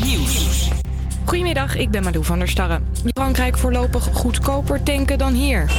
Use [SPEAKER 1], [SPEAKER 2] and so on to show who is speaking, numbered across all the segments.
[SPEAKER 1] Nieuws.
[SPEAKER 2] Goedemiddag, ik ben Malou van der Starre. Frankrijk voorlopig goedkoper tanken dan hier.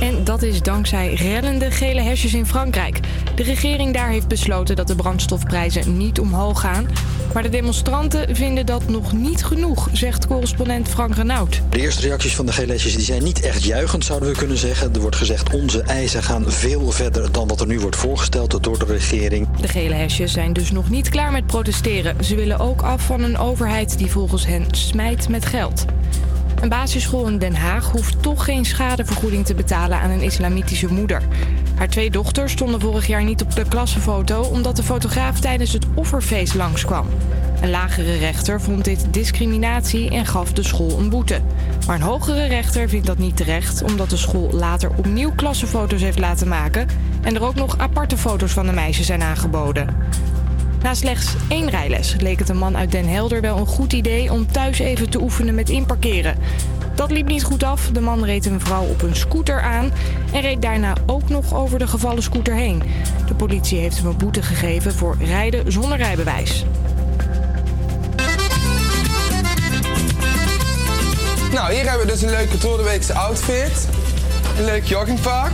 [SPEAKER 2] En dat is dankzij rellende gele hesjes in Frankrijk. De regering daar heeft besloten dat de brandstofprijzen niet omhoog gaan. Maar de demonstranten vinden dat nog niet genoeg, zegt correspondent Frank Renaud.
[SPEAKER 3] De eerste reacties van de gele hesjes die zijn niet echt juichend, zouden we kunnen zeggen. Er wordt gezegd, onze eisen gaan veel verder dan wat er nu wordt voorgesteld door de regering.
[SPEAKER 2] De gele hesjes zijn dus nog niet klaar met protesteren. Ze willen ook af van een overheid die volgens hen smijt met geld. Een basisschool in Den Haag hoeft toch geen schadevergoeding te betalen aan een islamitische moeder. Haar twee dochters stonden vorig jaar niet op de klassenfoto omdat de fotograaf tijdens het offerfeest langskwam. Een lagere rechter vond dit discriminatie en gaf de school een boete. Maar een hogere rechter vindt dat niet terecht omdat de school later opnieuw klassenfoto's heeft laten maken en er ook nog aparte foto's van de meisjes zijn aangeboden. Na slechts één rijles leek het een man uit Den Helder wel een goed idee om thuis even te oefenen met inparkeren. Dat liep niet goed af. De man reed een vrouw op een scooter aan en reed daarna ook nog over de gevallen scooter heen. De politie heeft hem een boete gegeven voor rijden zonder rijbewijs.
[SPEAKER 4] Nou, hier hebben we dus een leuke Doordeweekse outfit. Een leuk joggingpak.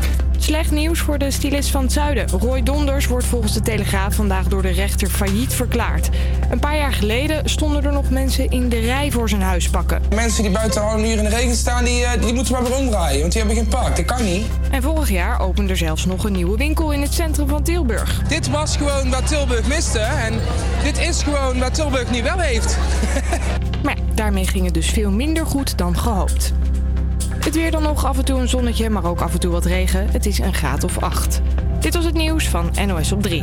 [SPEAKER 2] Slecht nieuws voor de stylist van het Zuiden. Roy Donders wordt volgens de Telegraaf vandaag door de rechter failliet verklaard. Een paar jaar geleden stonden er nog mensen in de rij voor zijn huis pakken.
[SPEAKER 4] Mensen die buiten al een uur in de regen staan, die, eh, die moeten maar weer omdraaien. Want die hebben geen pak. Dat kan niet.
[SPEAKER 2] En vorig jaar opende er zelfs nog een nieuwe winkel in het centrum van Tilburg.
[SPEAKER 4] Dit was gewoon wat Tilburg miste. En dit is gewoon wat Tilburg nu wel heeft.
[SPEAKER 2] Maar ja, daarmee ging het dus veel minder goed dan gehoopt. Het weer dan nog af en toe een zonnetje, maar ook af en toe wat regen. Het is een graad of 8. Dit was het nieuws van NOS op 3.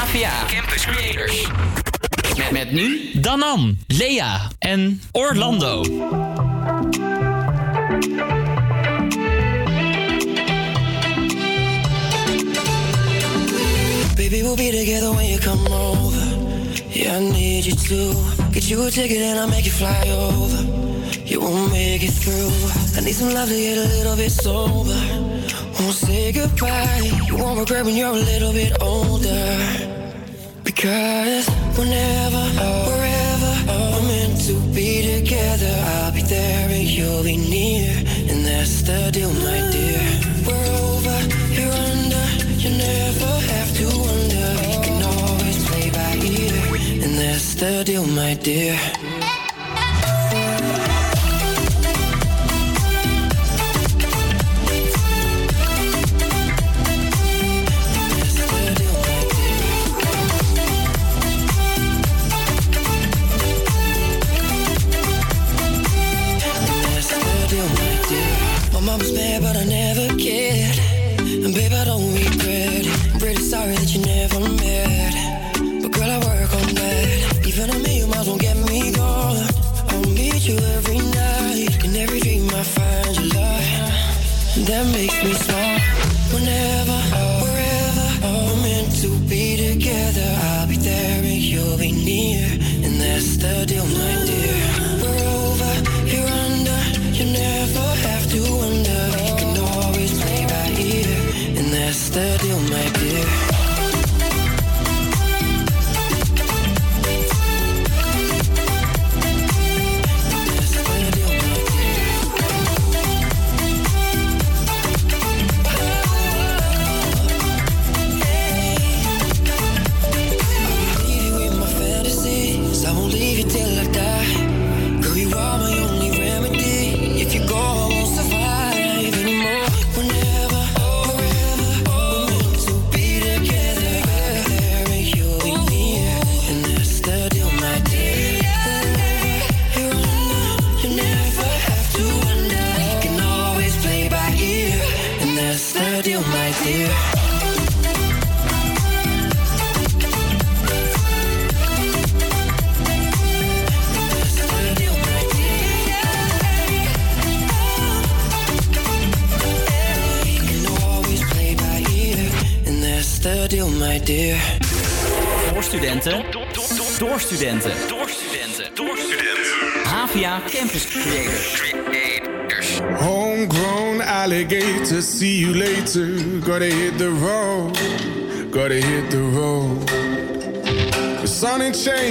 [SPEAKER 1] APA Campus Creators. Met, met nu Danan, Lea en Orlando.
[SPEAKER 5] Baby, we'll be together when you come over. Yeah, I need you to get you a ticket and I'll make you fly over. You won't make it through. I need some love to get a little bit sober. Won't say goodbye. You won't regret when you're a little bit older. Because whenever, wherever we're meant to be together, I'll be there and you'll be near. And that's the deal, my dear. We're over, you're under. You never have to wonder. You can always play by ear. And that's the deal, my dear. Dear. My mom was mad, but I never cared. And babe, I don't regret. I'm pretty sorry that you never met. But girl, I work on that. Even a million miles won't get me gone. I'll meet you every night. In every dream, I find your love. That makes me smile. Whenever, wherever, we're meant to be together. I'll be there and you'll be near. And that's the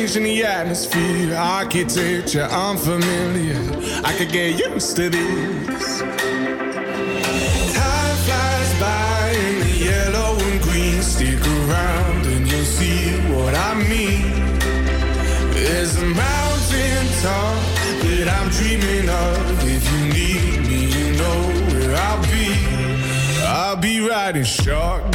[SPEAKER 6] changing the atmosphere. Architecture unfamiliar. I could get used to this. Time flies by in the yellow and green. Stick around and you'll see what I mean. There's a mountain top that I'm dreaming of. If you need me, you know where I'll be. I'll be riding shark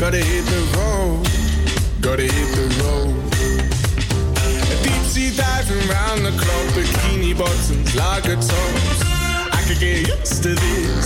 [SPEAKER 6] Gotta hit the road, gotta hit the road. A deep sea diving round the clock, bikini bottoms, lager tops. I could get used to this.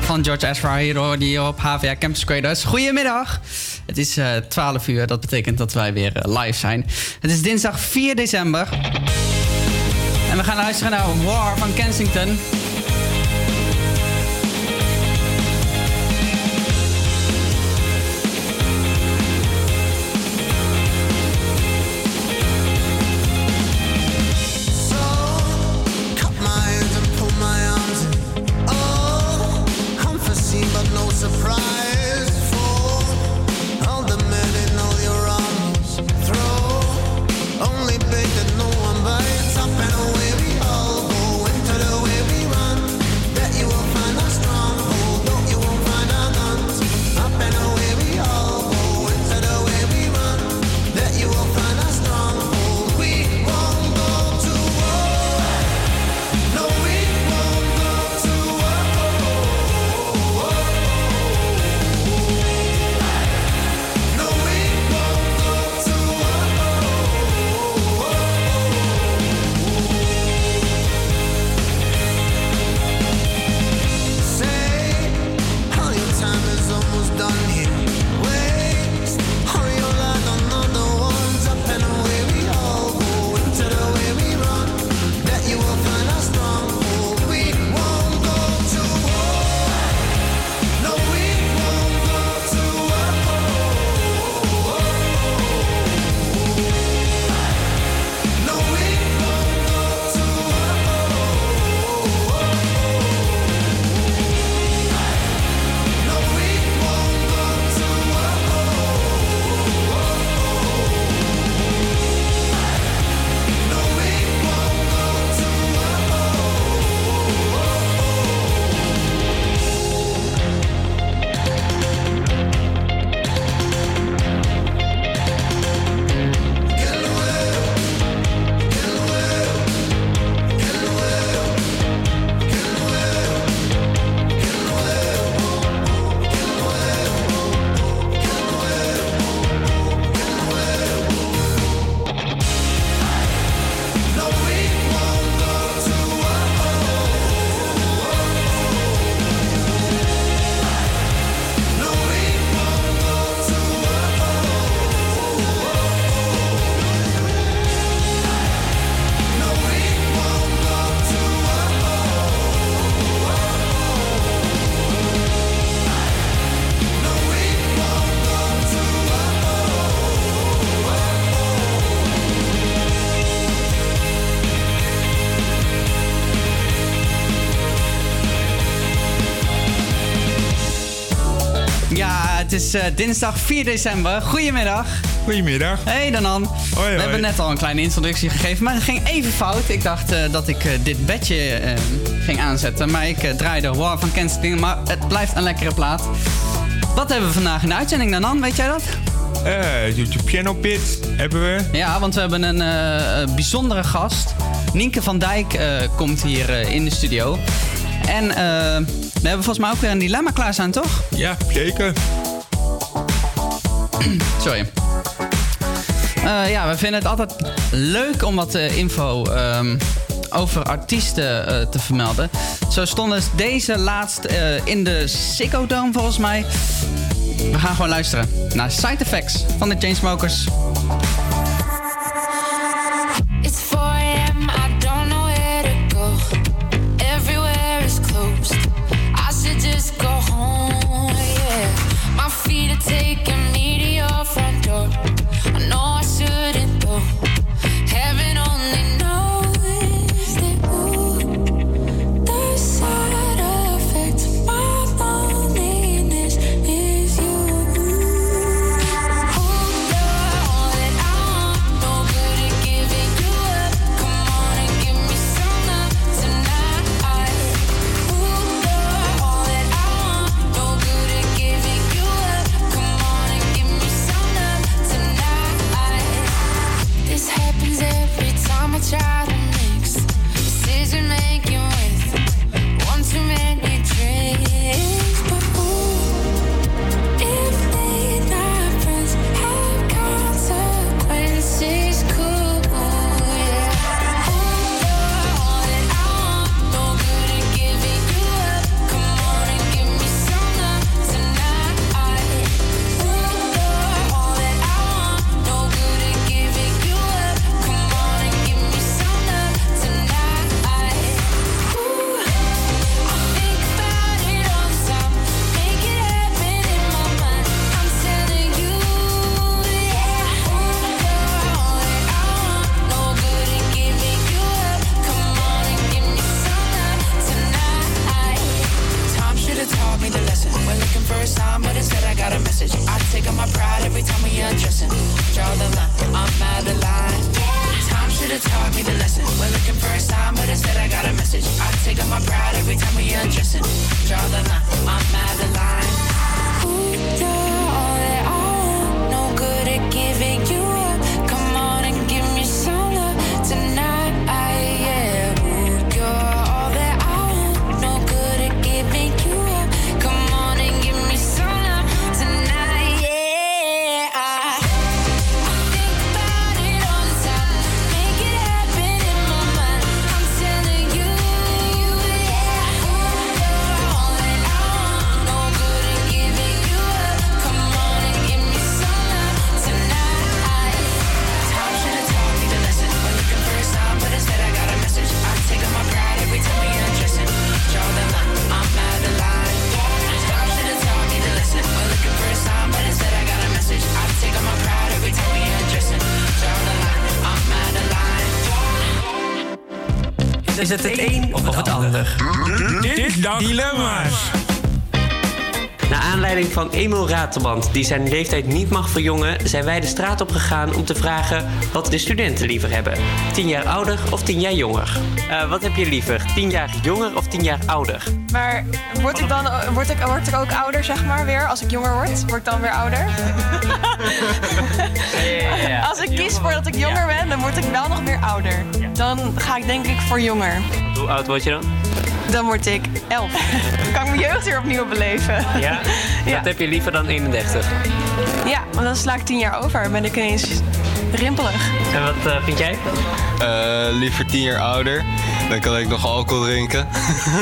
[SPEAKER 7] Van George Ezra hier die op HVA Campus Creators. Goedemiddag. Het is eh, uh, 12 uur, dat betekent dat wij weer eh, live zijn. Het is dinsdag 4 december. En we gaan luisteren naar War van Kensington. Is eh, dinsdag 4 december. Goedemiddag.
[SPEAKER 8] Goedemiddag.
[SPEAKER 7] Hey Danan.
[SPEAKER 8] Hoi,
[SPEAKER 7] We hebben net al een kleine introductie gegeven, maar het ging even fout. Ik dacht eh, dat ik eh, dit bedje ging aanzetten, maar ik draaide War van Kensington, maar het blijft een lekkere plaat. Wat hebben we vandaag in de uitzending, Danan? Weet jij dat?
[SPEAKER 8] Eh, YouTube Piano Pit hebben we.
[SPEAKER 7] Ja, want we hebben een bijzondere gast. Nienke van Dijk komt hier in de studio. En we hebben volgens mij ook weer een dilemma klaarstaan, toch?
[SPEAKER 8] Ja, zeker.
[SPEAKER 7] Sorry. Eh, ja, we vinden het altijd leuk om wat eh, info ehm, over artiesten eh, te vermelden. Zo stonden deze laatst in de Ziggo Dome volgens mij. We gaan gewoon luisteren naar Side Effects van de Chainsmokers.
[SPEAKER 9] It's Is
[SPEAKER 10] het het een of het ander?
[SPEAKER 8] Dit dilemma's.
[SPEAKER 10] Naar aanleiding van Emil Ratelband, die zijn leeftijd niet mag verjongen, zijn wij de straat op gegaan om te vragen wat de studenten liever hebben. 10 jaar ouder of 10 jaar jonger? Eh, wat heb je liever? 10 jaar jonger of 10 jaar ouder?
[SPEAKER 11] Maar word ik dan word ik, word ik ook ouder, zeg maar, weer? Als ik jonger word, word ik dan weer ouder? Als ik kies voor dat ik jonger ben, dan word ik wel nog weer ouder. Dan ga ik denk ik voor jonger.
[SPEAKER 10] Hoe oud word je dan?
[SPEAKER 11] Dan word ik elf. Dan kan ik mijn jeugd weer opnieuw beleven.
[SPEAKER 10] Ja? Wat heb je liever dan 31?
[SPEAKER 11] Ja, want dan sla ik tien jaar over en ben ik ineens rimpelig.
[SPEAKER 10] En wat eh, vind jij?
[SPEAKER 12] Eh, liever tien jaar ouder. Dan kan ik nog alcohol drinken.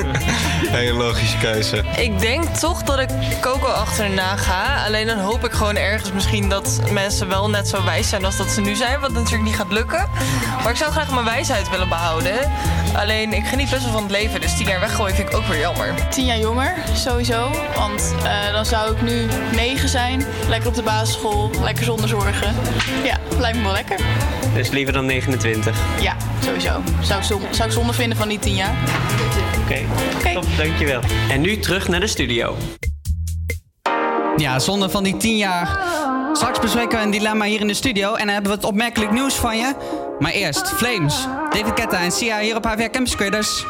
[SPEAKER 12] Hele logische keuze.
[SPEAKER 13] Ik denk toch dat ik Coco achterna ga. Alleen dan hoop ik gewoon ergens misschien dat mensen wel net zo wijs zijn als dat ze nu zijn. Wat natuurlijk niet gaat lukken. Maar ik zou graag mijn wijsheid willen behouden. Alleen ik geniet best wel van het leven. Dus tien jaar weggooien vind ik ook weer jammer.
[SPEAKER 14] Tien jaar jonger, sowieso. Want eh, dan zou ik nu negen zijn. Lekker op de basisschool, lekker zonder zorgen. Ja, lijkt me wel lekker.
[SPEAKER 10] Dus liever dan 29.
[SPEAKER 14] Ja, sowieso. Zou ik, zou ik vinden van die tien jaar.
[SPEAKER 10] Oké, top, dankjewel. En nu terug naar de studio.
[SPEAKER 9] Ja, zonde van die tien jaar. Straks bespreken we een dilemma hier in de studio en dan hebben we het opmerkelijk nieuws van je. Maar eerst, Flames, David Ketta en Sia hier op HVA Campus Creators.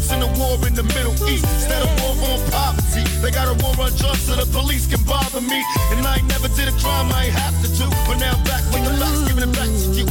[SPEAKER 15] Streets and a war in the Middle East. Instead of war on poverty, they got a war on drugs so the police can bother me. And I ain't never did a crime I ain't have to do. But now back with the facts, giving it back to you.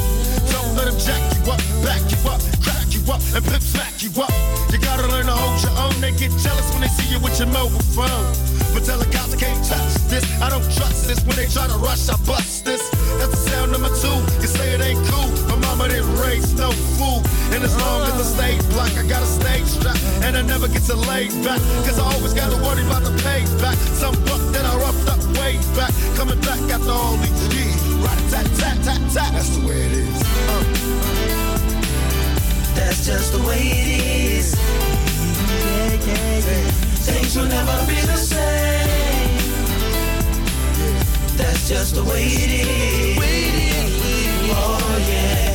[SPEAKER 15] Don't let them jack you up, back you up, crack you up, and pimp smack you up. You gotta learn to hold your own. They get jealous when they see you with your mobile phone. But tell the cops I can't touch this. I don't trust this. When they try to rush, I bust this. That's the sound number two. You say it ain't cool. My mama didn't raise no fool. And as long as I stay black, I got a stage strap. And I never get to lay back. Cause I always gotta worry about the payback. Some buck that I roughed up way back. Coming back after all these years. Right, tat, tat, tat, tat. That's the way it is. Uh.
[SPEAKER 16] That's just the way it is. Things will never be the same. That's just the way it is. Oh yeah.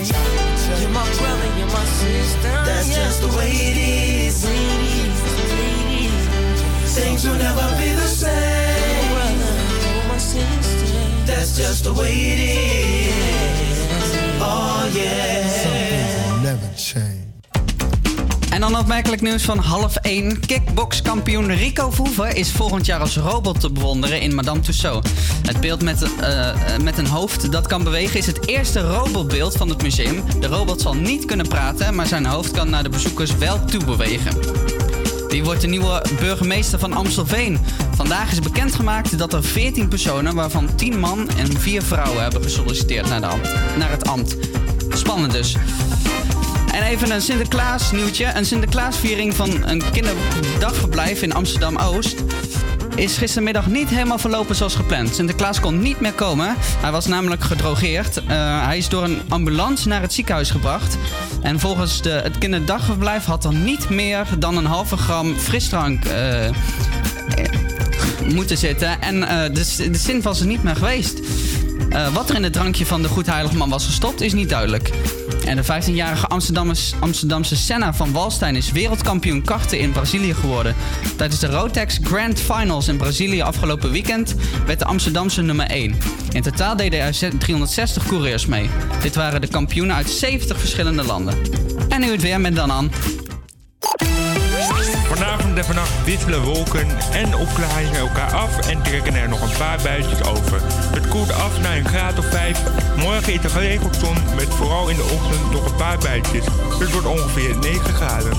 [SPEAKER 16] You're my brother, you're my sister. That's just the way it is. Things will never be the same. Brother, That's just the way it is. Oh yeah.
[SPEAKER 7] En dan opmerkelijk nieuws van half 1. Kickbokskampioen Rico Verhoeven is volgend jaar als robot te bewonderen in Madame Tussauds. Het beeld met, eh, eh, met een hoofd dat kan bewegen is het eerste robotbeeld van het museum. De robot zal niet kunnen praten, maar zijn hoofd kan naar de bezoekers wel toe bewegen. Wie wordt de nieuwe burgemeester van Amstelveen? Vandaag is bekendgemaakt dat er 14 personen, waarvan 10 man en 4 vrouwen, hebben gesolliciteerd naar, de naar het ambt. Spannend dus. En even een Sinterklaas nieuwtje. Een Sinterklaasviering van een kinderdagverblijf in Amsterdam-Oost is gistermiddag niet helemaal verlopen zoals gepland. Sinterklaas kon niet meer komen. Hij was namelijk gedrogeerd. Eh, hij is door een ambulance naar het ziekenhuis gebracht. En volgens de, het kinderdagverblijf had er niet meer dan een halve gram frisdrank eh, eh, moeten zitten. En de, de zin was er niet meer geweest. Wat er in het drankje van de Goedheiligman was gestopt, is niet duidelijk. En de 15-jarige Amsterdamse, Senna van Walstein is wereldkampioen karten in Brazilië geworden. Tijdens de Rotex Grand Finals in Brazilië afgelopen weekend werd de Amsterdamse nummer 1. In totaal deden er 360 coureurs mee. Dit waren de kampioenen uit 70 verschillende landen. En nu het weer met Dan aan.
[SPEAKER 17] Vanavond en vannacht wisselen wolken en opklaringen elkaar af en trekken er nog een paar buitjes over. Het koelt af naar een graad of 5. Morgen is er geregeld zon met vooral in de ochtend nog een paar buitjes. Het wordt ongeveer 9 graden.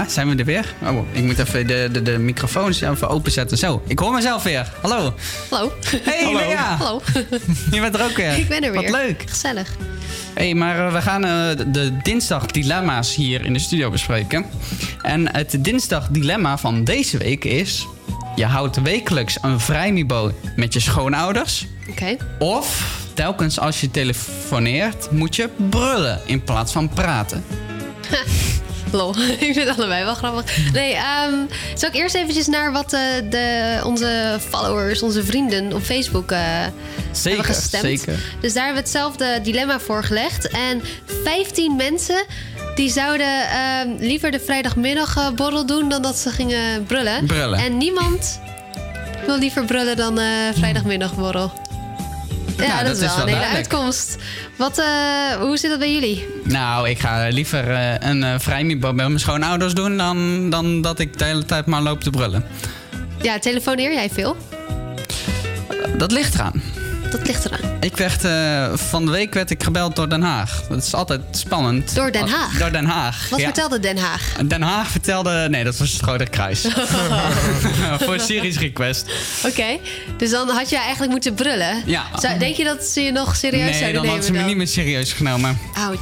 [SPEAKER 7] Ja, zijn we er weer? Oh, ik moet even de, de, de microfoons even openzetten. Zo, ik hoor mezelf weer. Hallo.
[SPEAKER 18] Hallo.
[SPEAKER 7] Hey,
[SPEAKER 18] Hallo.
[SPEAKER 7] Lea.
[SPEAKER 18] Hallo.
[SPEAKER 7] Je bent er ook weer.
[SPEAKER 18] Ik ben er weer.
[SPEAKER 7] Wat leuk.
[SPEAKER 18] Gezellig.
[SPEAKER 7] hey, maar eh, we gaan eh, de- de dinsdag dilemma's hier in de studio bespreken. En het dinsdag dilemma van deze week is... Je houdt wekelijks een vrijmibo met je schoonouders.
[SPEAKER 18] Oké.
[SPEAKER 7] Of telkens als je telefoneert moet je brullen in plaats van praten.
[SPEAKER 18] Lol, ik vind het allebei wel grappig. Nee, ehm zal ik eerst eventjes naar wat eh, de, onze followers, onze vrienden op Facebook eh,
[SPEAKER 7] Zeker,
[SPEAKER 18] hebben gestemd.
[SPEAKER 7] zeker.
[SPEAKER 18] Dus daar hebben we hetzelfde dilemma voor gelegd. En 15 mensen die zouden ehm, liever de vrijdagmiddagborrel doen dan dat ze gingen brullen.
[SPEAKER 7] Brullen.
[SPEAKER 18] En niemand wil liever brullen dan eh vrijdagmiddagborrel. Ja,
[SPEAKER 7] Nou,
[SPEAKER 18] dat, is wel een hele uitkomst. Wat, eh, hoe zit dat bij jullie?
[SPEAKER 7] Nou, ik ga liever eh, een uh, vrijmibo met mijn schoonouders doen... Dan, dan dat ik de hele tijd maar loop te brullen.
[SPEAKER 18] Ja, telefoneer jij veel?
[SPEAKER 7] Dat ligt eraan.
[SPEAKER 18] Dat ligt eraan.
[SPEAKER 7] Ik werd, eh, van de week werd ik gebeld door Den Haag. Dat is altijd spannend.
[SPEAKER 18] Door Den Haag?
[SPEAKER 7] Door Den Haag,
[SPEAKER 18] Wat
[SPEAKER 7] ja.
[SPEAKER 18] vertelde Den Haag?
[SPEAKER 7] Den Haag vertelde... Nee, dat was het Rode Kruis. Voor een Syrisch request.
[SPEAKER 18] Oké, dus dan had je eigenlijk moeten brullen.
[SPEAKER 7] Ja.
[SPEAKER 18] Zou, denk je dat ze je nog serieus
[SPEAKER 7] Nee,
[SPEAKER 18] zouden
[SPEAKER 7] dan
[SPEAKER 18] nemen
[SPEAKER 7] hadden ze me niet meer serieus genomen.
[SPEAKER 18] Ouch.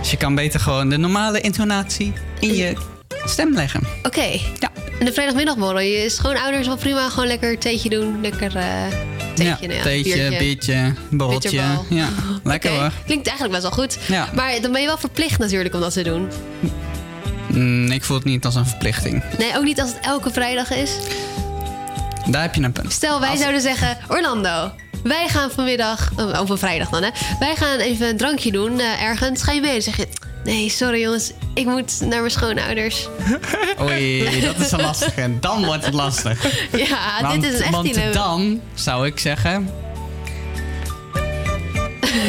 [SPEAKER 7] Dus je kan beter gewoon de normale intonatie in je stem leggen.
[SPEAKER 18] Oké.
[SPEAKER 7] Ja.
[SPEAKER 18] En de vrijdagmiddagborrel. Je schoonouders wel prima gewoon lekker theetje doen. Lekker eh theetje. nou ja,
[SPEAKER 7] theetje,
[SPEAKER 18] biertje.
[SPEAKER 7] borreltje. Ja, lekker hoor.
[SPEAKER 18] Klinkt eigenlijk best wel goed.
[SPEAKER 7] Ja.
[SPEAKER 18] Maar dan ben je wel verplicht natuurlijk om dat te doen.
[SPEAKER 7] Mm, ik voel het niet als een verplichting.
[SPEAKER 18] Nee, ook niet als het elke vrijdag is.
[SPEAKER 7] Daar heb je een punt.
[SPEAKER 18] Stel, wij zouden zeggen... Orlando, wij gaan vanmiddag... oh, Of een vrijdag dan, hè. Wij gaan even een drankje doen eh, ergens. Ga je mee? Dan zeg je... Nee, sorry jongens. Ik moet naar mijn schoonouders.
[SPEAKER 7] Oei, dat is een lastige. Dan wordt het lastig.
[SPEAKER 18] Ja,
[SPEAKER 7] want,
[SPEAKER 18] dit is echt
[SPEAKER 7] Want
[SPEAKER 18] dilemma.
[SPEAKER 7] dan zou ik zeggen...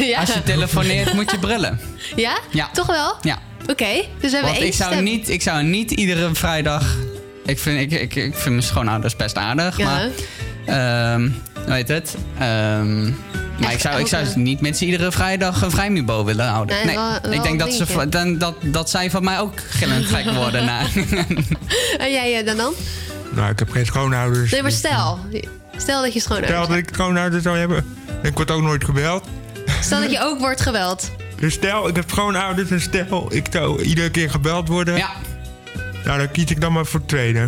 [SPEAKER 18] ja.
[SPEAKER 7] Als je telefoneert moet je brullen.
[SPEAKER 18] Ja?
[SPEAKER 7] Ja.
[SPEAKER 18] Toch wel?
[SPEAKER 7] Ja.
[SPEAKER 18] Oké, dus we hebben
[SPEAKER 7] Want
[SPEAKER 18] één
[SPEAKER 7] ik zou,
[SPEAKER 18] stem.
[SPEAKER 7] niet, ik zou niet iedere vrijdag... Ik vind, ik, ik, ik vind mijn schoonouders best aardig,
[SPEAKER 18] Ja.
[SPEAKER 7] maar... ehm hoe heet het? Ehm, maar ik zou, ik zou
[SPEAKER 18] elke-
[SPEAKER 7] niet met ze iedere vrijdag een vrijmibo willen houden.
[SPEAKER 18] Nee,
[SPEAKER 7] Nee,
[SPEAKER 18] wel- wel
[SPEAKER 7] ik denk dat, ze, dan, dat, dat zij van mij ook gillend gek worden. na.
[SPEAKER 18] En jij eh, dan dan?
[SPEAKER 8] Nou, ik heb geen schoonouders.
[SPEAKER 18] Nee, maar stel. Stel dat je schoonouders
[SPEAKER 8] Stel dat ik schoonouders zou hebben. Ik word ook nooit gebeld.
[SPEAKER 18] Stel dat je ook wordt geweld.
[SPEAKER 8] Dus stel, ik heb schoonouders en stel, ik zou iedere keer gebeld worden.
[SPEAKER 7] Ja.
[SPEAKER 8] Nou, dan kies ik dan maar voor het tweede.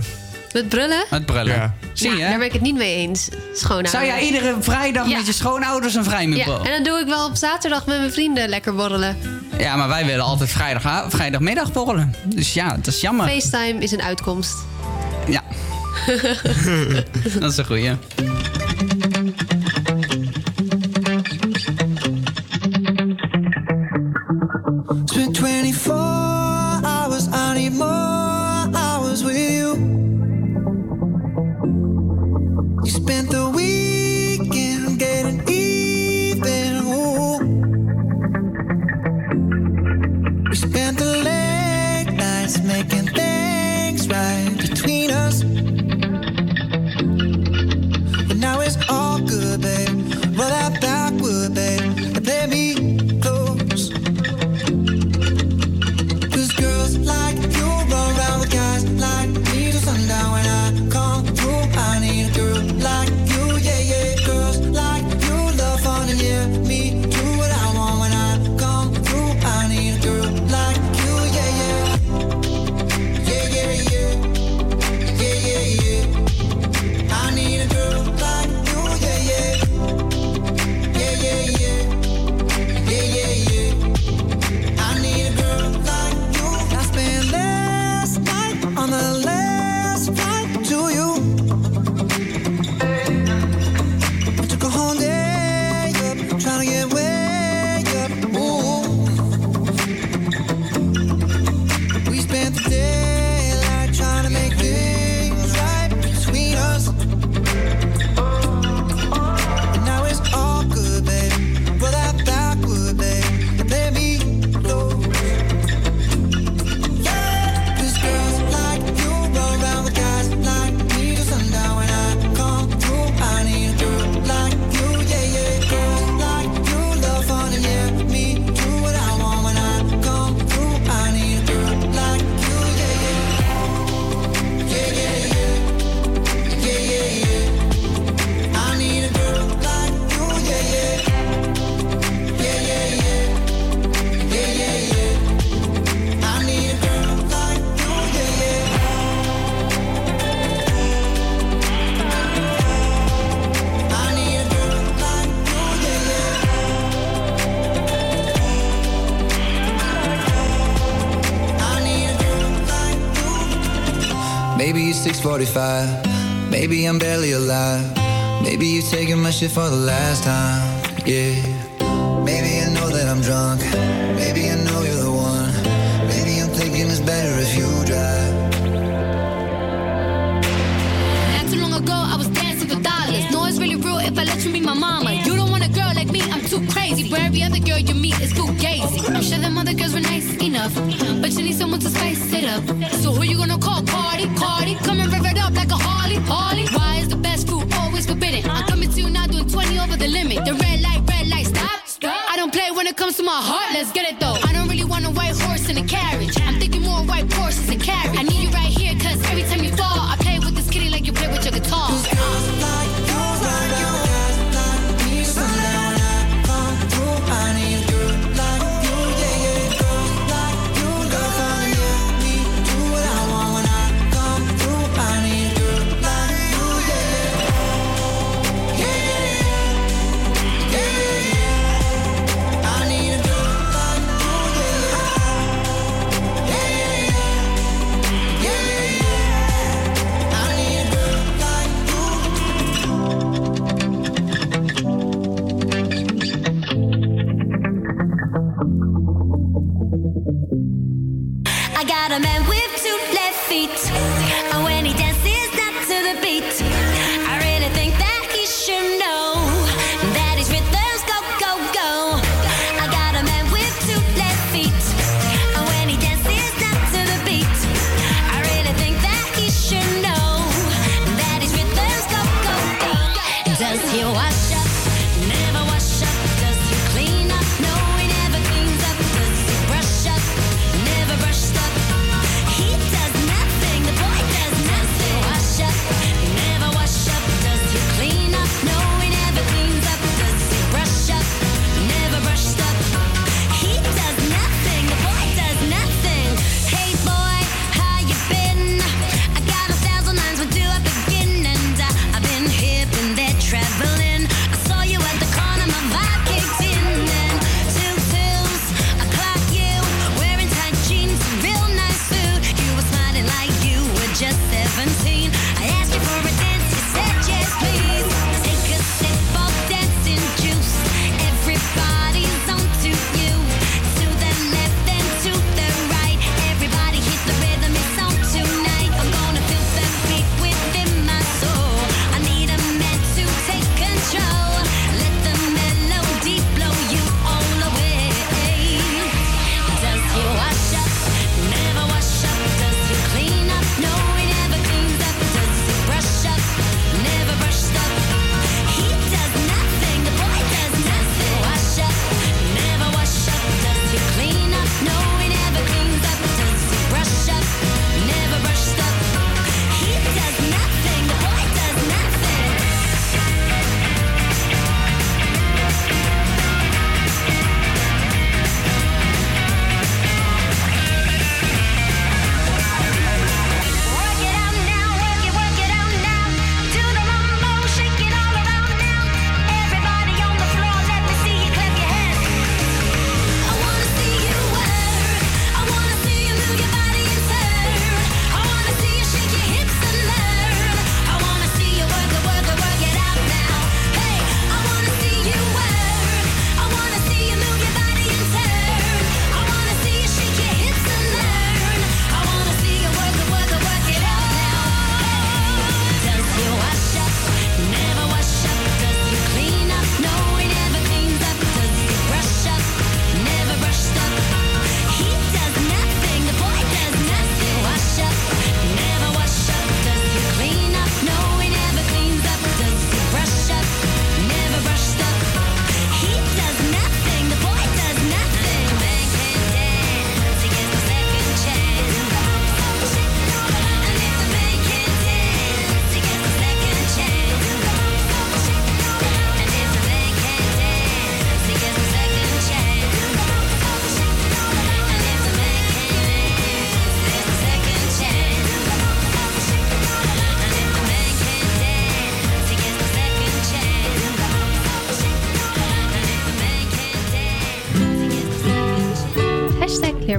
[SPEAKER 18] Met brullen?
[SPEAKER 7] Met brullen.
[SPEAKER 8] Ja.
[SPEAKER 7] Zie
[SPEAKER 18] Ja,
[SPEAKER 7] je?
[SPEAKER 18] daar ben ik het niet mee eens. Schoonouders.
[SPEAKER 7] Zou jij iedere vrijdag
[SPEAKER 18] Ja.
[SPEAKER 7] met je schoonouders een vrijmibo?
[SPEAKER 18] Ja, en dan doe ik wel op zaterdag met mijn vrienden lekker borrelen.
[SPEAKER 7] Ja, maar wij willen altijd vrijdag, vrijdagmiddag borrelen. Dus ja, dat is jammer.
[SPEAKER 18] FaceTime is een uitkomst.
[SPEAKER 7] Ja. dat is een goeie.
[SPEAKER 19] Maybe it's 6.45 Maybe I'm barely alive. Maybe you're taking my shit for the last time. Yeah. Maybe I know that I'm drunk. Maybe I know you're the one. Maybe I'm thinking it's better if you drive.
[SPEAKER 20] Not too long ago I was dancing with dollars No, it's really real if I let you be my mama. You don't want a girl like me, I'm too crazy. Where every other girl you meet is too gay. I'm sure them other girls were nice enough, but you need someone to spice it up. So who you gonna call? Cardi, Cardi, come and rev it up like a Harley, Harley. Why is the best food always forbidden? I'm coming to you now doing 20 over the limit. The red light, red light, stop. I don't play when it comes to my heart. Let's get it though. I don't really want a white horse in a carriage.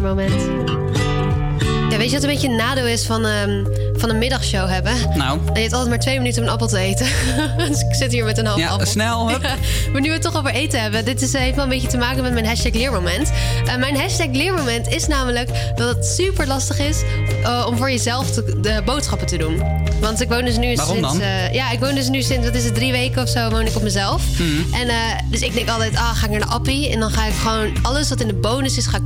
[SPEAKER 18] leermoment. Ja, weet je wat een beetje een nadeel is van, ehm, van een middagshow hebben?
[SPEAKER 7] Nou.
[SPEAKER 18] Je hebt altijd maar twee minuten om een appel te eten. dus ik zit hier met een half
[SPEAKER 7] ja,
[SPEAKER 18] appel.
[SPEAKER 7] Snel,
[SPEAKER 18] ja, Maar nu we het toch over eten hebben. Dit is, eh, heeft wel een beetje te maken met mijn hashtag leermoment. Eh, mijn hashtag leermoment is namelijk dat het super lastig is... Eh, om voor jezelf de boodschappen te doen. Want ik woon dus nu sinds... Ja, ik woon dus nu sinds, wat is het, drie weken of zo woon ik op mezelf. En dus ik denk altijd, ah, ga ik naar de appie. En dan ga ik gewoon alles wat in de bonus is, ga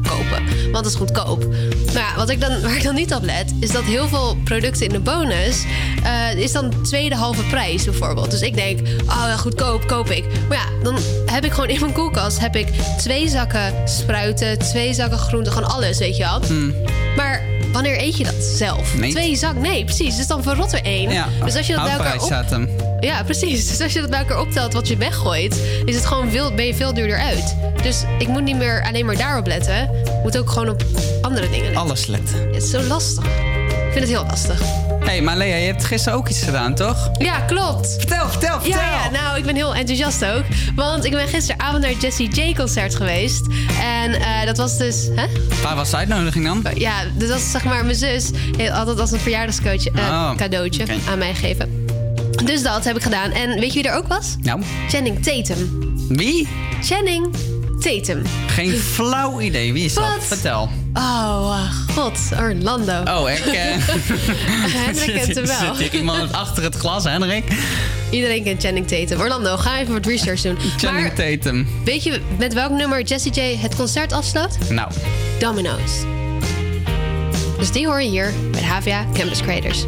[SPEAKER 18] want dat is goedkoop. Maar ja, wat ik dan, waar ik dan niet op let, is dat heel veel producten in de bonus eh, is dan tweede halve prijs bijvoorbeeld. Dus ik denk, oh ja, goedkoop, koop ik. Maar ja, dan heb ik gewoon in mijn koelkast heb ik twee zakken spruiten, twee zakken groenten, gewoon alles, weet je wel. Maar wanneer eet je dat zelf?
[SPEAKER 7] Hmm. Nee.
[SPEAKER 18] Twee zak, nee, precies. Dus dan verrot er één.
[SPEAKER 7] Ja,
[SPEAKER 18] Dus als je dat bij elkaar op... Ja, precies. Dus als je dat bij elkaar optelt wat je weggooit, is het gewoon veel, ben je veel duurder uit. Dus ik moet niet meer alleen maar daarop letten. Ik moet ook gewoon op andere dingen letten.
[SPEAKER 7] Alles letten.
[SPEAKER 18] Het is zo lastig. Ik vind het heel lastig.
[SPEAKER 7] Hé, hey, maar Lea, je hebt gisteren ook iets gedaan, toch?
[SPEAKER 18] Ja, klopt.
[SPEAKER 7] Vertel, vertel, vertel.
[SPEAKER 18] Ja, ja, nou, ik ben heel enthousiast ook. Want ik ben gisteravond naar het Jessie J concert geweest. En eh, dat was dus... Hè?
[SPEAKER 7] Waar was de uitnodiging dan?
[SPEAKER 18] Ja, dus dat is zeg maar mijn zus. Heeft altijd als een verjaardagscadeautje eh,
[SPEAKER 7] Oh,
[SPEAKER 18] cadeautje aan mij gegeven. Dus dat heb ik gedaan. En weet je wie er ook was?
[SPEAKER 7] Nou,
[SPEAKER 18] Channing Tatum.
[SPEAKER 7] wie?
[SPEAKER 18] Channing Tatum.
[SPEAKER 7] Geen flauw idee. Wie is dat? Vertel.
[SPEAKER 18] Oh, uh, god, Orlando.
[SPEAKER 7] Oh, ik... eh,
[SPEAKER 18] Hendrik kent hem wel.
[SPEAKER 7] Zit iemand achter het glas, Hendrik?
[SPEAKER 18] Iedereen kent Channing Tatum. Orlando, ga even wat research doen.
[SPEAKER 7] Channing
[SPEAKER 18] maar
[SPEAKER 7] Tatum.
[SPEAKER 18] weet je met welk nummer Jessie J het concert afsloot?
[SPEAKER 7] Nou,
[SPEAKER 18] Domino's. Dus die hoor je hier bij de HVA Campus Creators.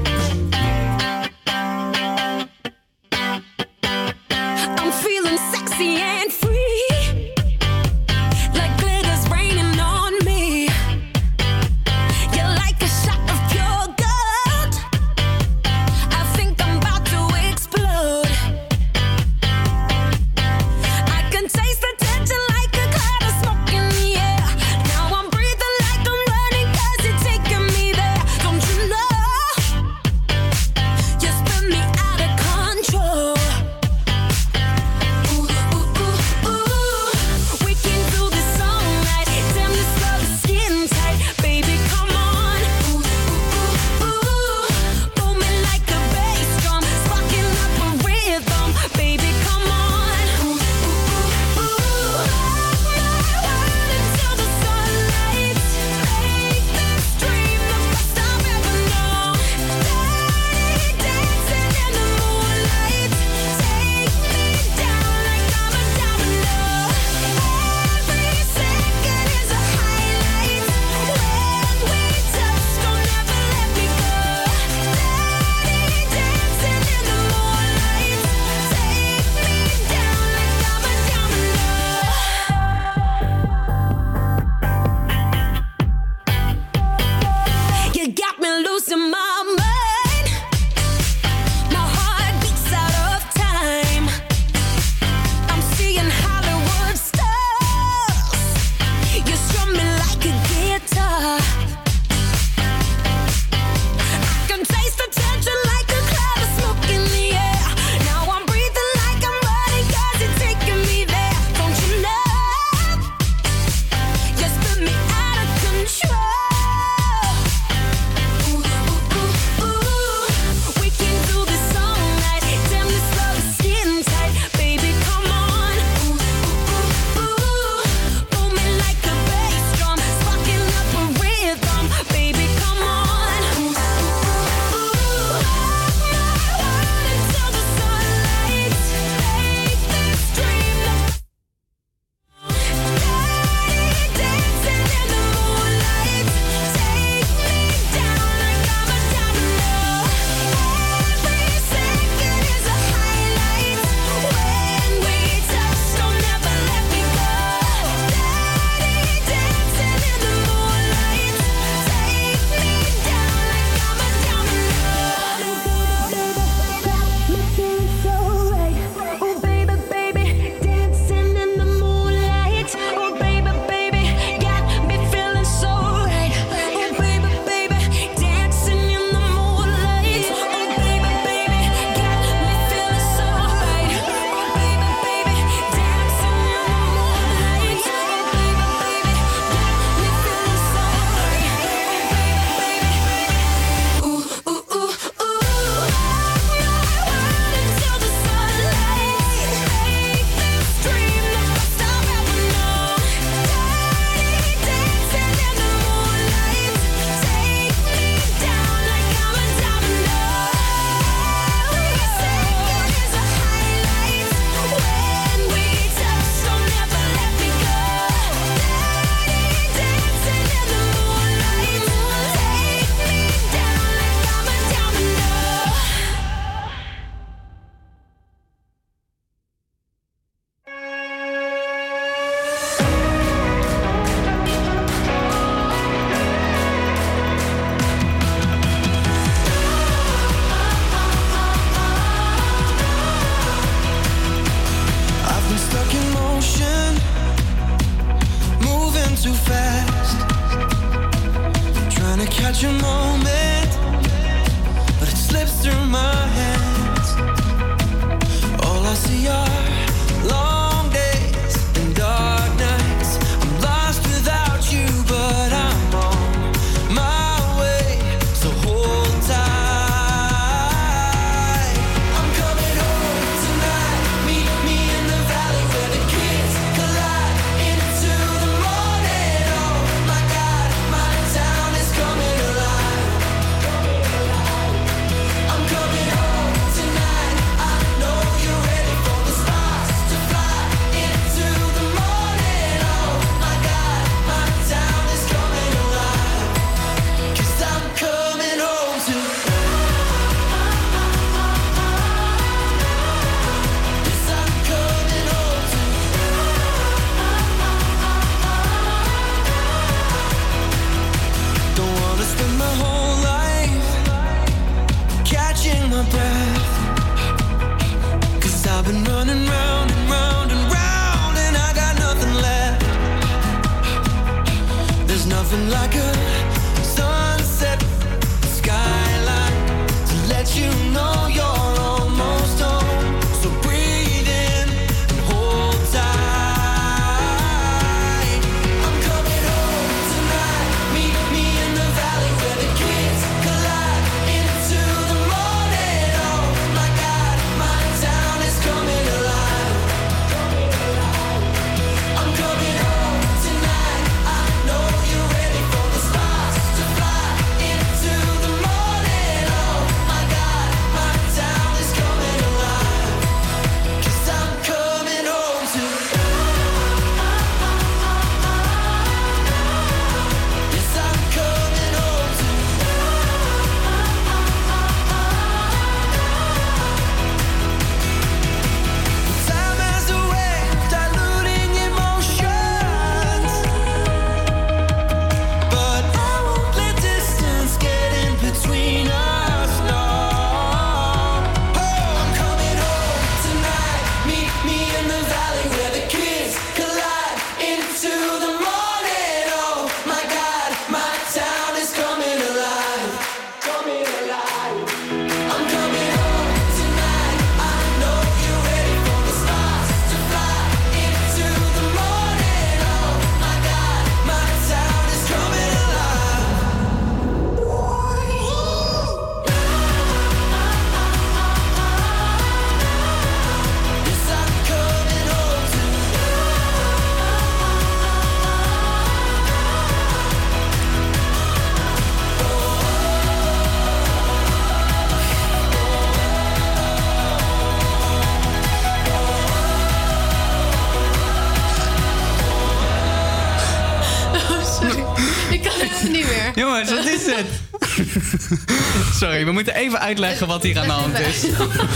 [SPEAKER 9] We
[SPEAKER 7] moeten even uitleggen wat hier aan de hand is.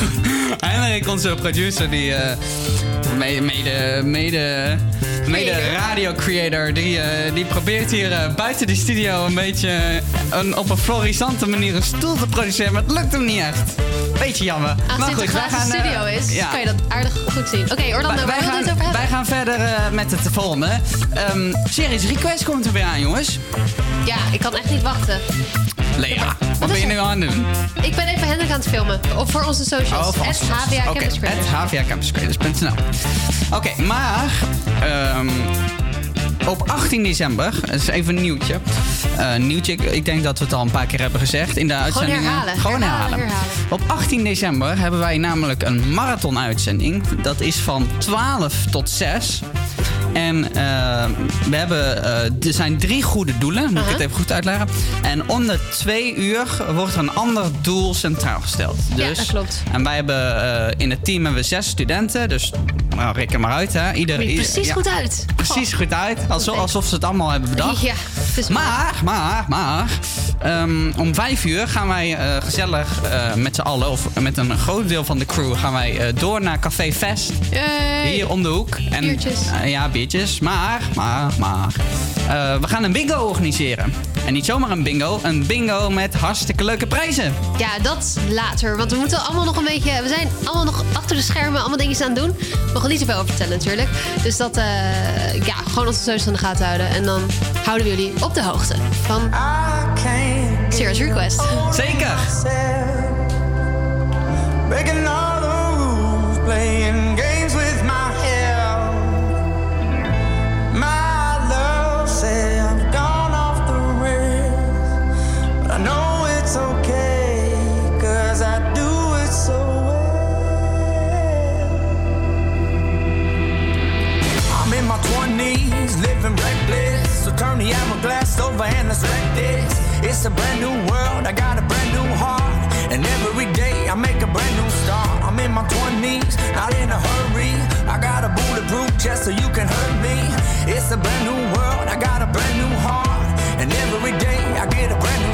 [SPEAKER 7] Heinrich, onze producer, die eh, mede, mede, mede, mede radio creator, die, eh, die probeert hier eh, buiten de studio een beetje een, op een florisante manier een stoel te produceren, maar het lukt hem niet echt. Beetje jammer.
[SPEAKER 18] Het een
[SPEAKER 7] wij
[SPEAKER 18] glazen
[SPEAKER 7] gaan, eh,
[SPEAKER 18] studio is,
[SPEAKER 7] ja.
[SPEAKER 18] kan je dat aardig goed zien. Oké, Orlando, waar
[SPEAKER 7] wij, gaan,
[SPEAKER 18] het over hebben?
[SPEAKER 7] wij gaan verder met het volgende. Ehm series Request komt er weer aan, jongens.
[SPEAKER 18] Ja, ik kan echt niet wachten.
[SPEAKER 7] Lea, wat ben je nu aan het doen?
[SPEAKER 18] Ik ben even Hendrik aan het filmen. Op voor onze socials.
[SPEAKER 7] Oh,
[SPEAKER 18] Het HVA Campus
[SPEAKER 7] at hvacampuscreators.nl. Oké, maar ehm, op 18 december, dat is even een nieuwtje. Eh, nieuwtje, ik, denk dat we het al een paar keer hebben gezegd in de uitzendingen.
[SPEAKER 18] herhalen,
[SPEAKER 7] Gewoon
[SPEAKER 18] herhalen,
[SPEAKER 7] herhalen.
[SPEAKER 18] herhalen.
[SPEAKER 7] Op 18 december hebben wij namelijk een marathon-uitzending. Dat is van 12 tot 6. En eh, we hebben, eh, er zijn drie goede doelen, moet ik het even goed uitleggen. En om de twee uur wordt er een ander doel centraal gesteld.
[SPEAKER 18] Ja,
[SPEAKER 7] Dus,
[SPEAKER 18] dat klopt.
[SPEAKER 7] En wij hebben eh, in het team hebben we zes studenten, dus nou, reken maar uit. Hè. Ieder,
[SPEAKER 18] er precies
[SPEAKER 7] ja,
[SPEAKER 18] goed uit.
[SPEAKER 7] Precies goed uit, alsof, alsof ze het allemaal hebben bedacht.
[SPEAKER 18] Ja,
[SPEAKER 7] Maar, maar, maar. ehm, om vijf uur gaan wij gezellig met z'n allen, of met een groot deel van de crew, gaan wij door naar Café Fest. Hier om de hoek. En,
[SPEAKER 18] Biertjes.
[SPEAKER 7] ja, biertjes. Maar, maar, maar. eh, we gaan een bingo organiseren. En niet zomaar een bingo, een bingo met hartstikke leuke prijzen.
[SPEAKER 18] Ja, dat later. Want we moeten allemaal nog een beetje... We zijn allemaal nog achter de schermen allemaal dingetjes aan het doen. We mogen niet zoveel over vertellen natuurlijk. Dus dat, eh, ja, gewoon onze socials in de gaten houden. En dan houden we jullie op de hoogte van... Serious Request.
[SPEAKER 7] Zeker.
[SPEAKER 6] Turn the hourglass over and let's wreck this. It's a brand new world, I got a brand new heart. And every day I make a brand new start. I'm in my 20s, not in a hurry. I got a bulletproof chest so you can hurt me. It's a brand new world, I got a brand new heart. And every day I get a brand new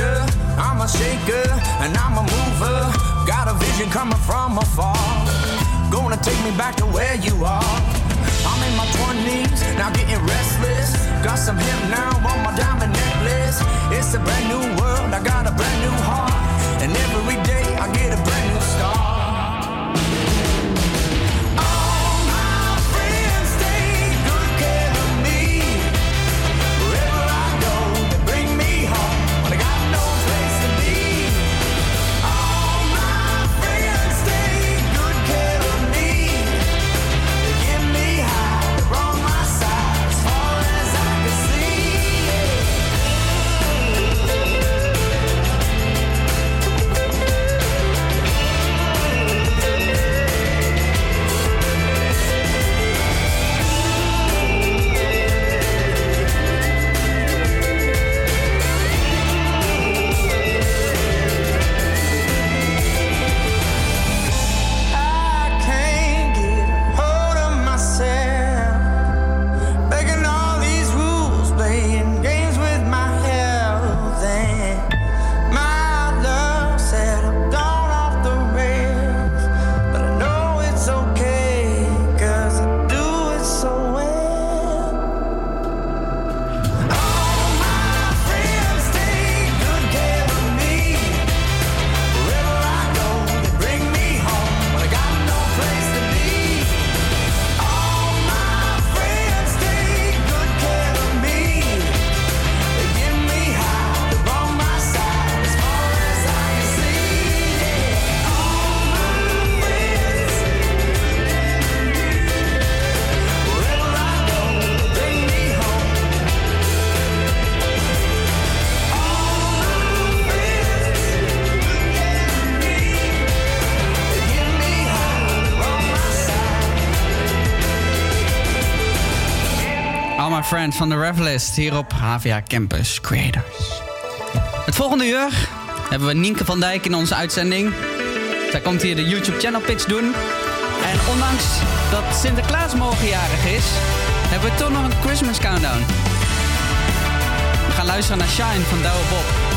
[SPEAKER 6] I'm a shaker, and I'm a mover. Got a vision coming from afar, gonna take me back to where you are. I'm in my 20s, now getting restless. Got some hip now on my diamond necklace. It's a brand new world, I got a brand new heart, and every day I get a brand Friends
[SPEAKER 7] van de Revelist hier op HVA Campus Creators. Het volgende uur hebben we Nienke van Dijk in onze uitzending. Zij komt hier de YouTube channel pitch doen. En ondanks dat Sinterklaas morgenjarig is, hebben we toch nog een Christmas countdown. We gaan luisteren naar Shine van Douwe Bob.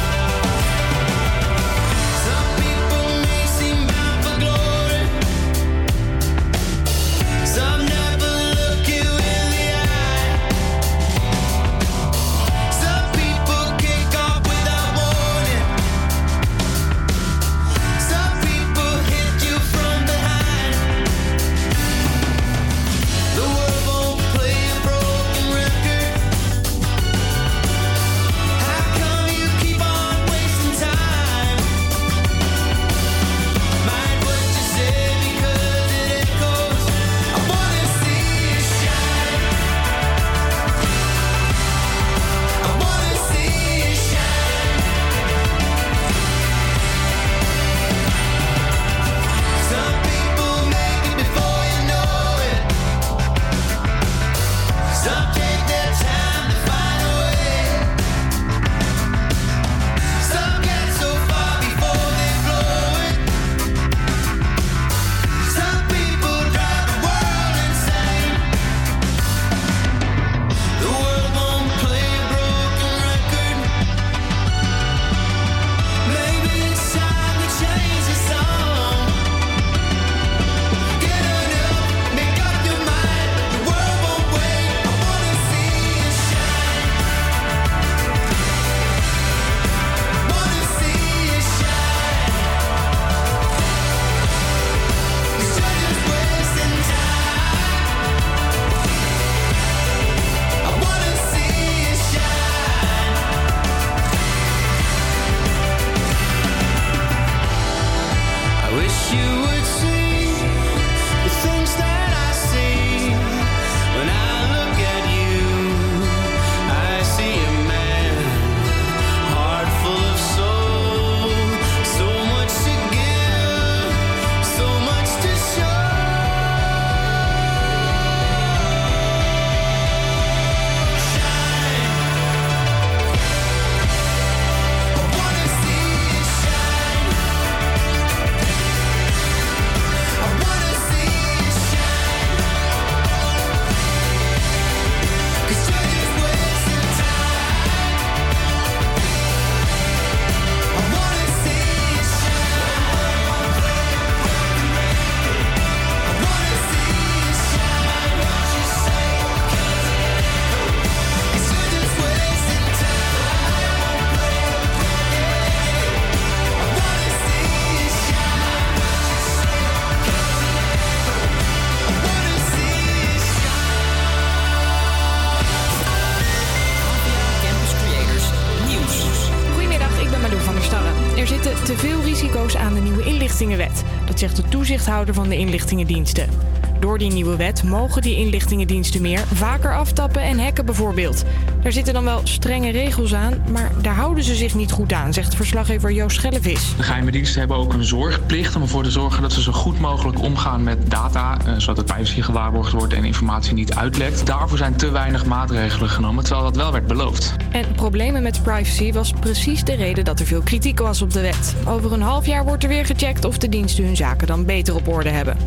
[SPEAKER 2] Inlichtingenwet. Dat zegt de toezichthouder van de inlichtingendiensten. Door die nieuwe wet mogen die inlichtingendiensten meer vaker aftappen en hacken bijvoorbeeld. Daar zitten dan wel strenge regels aan, maar daar houden ze zich niet goed aan, zegt verslaggever Joost Schellevis.
[SPEAKER 21] De geheime diensten hebben ook een zorgplicht om ervoor te zorgen dat ze zo goed mogelijk omgaan met data, eh, zodat de privacy gewaarborgd wordt en informatie niet uitlekt. Daarvoor zijn te weinig maatregelen genomen, terwijl dat wel werd beloofd.
[SPEAKER 2] En problemen met privacy was precies de reden dat er veel kritiek was op de wet. Over een half jaar wordt er weer gecheckt of de diensten hun zaken dan beter op orde hebben.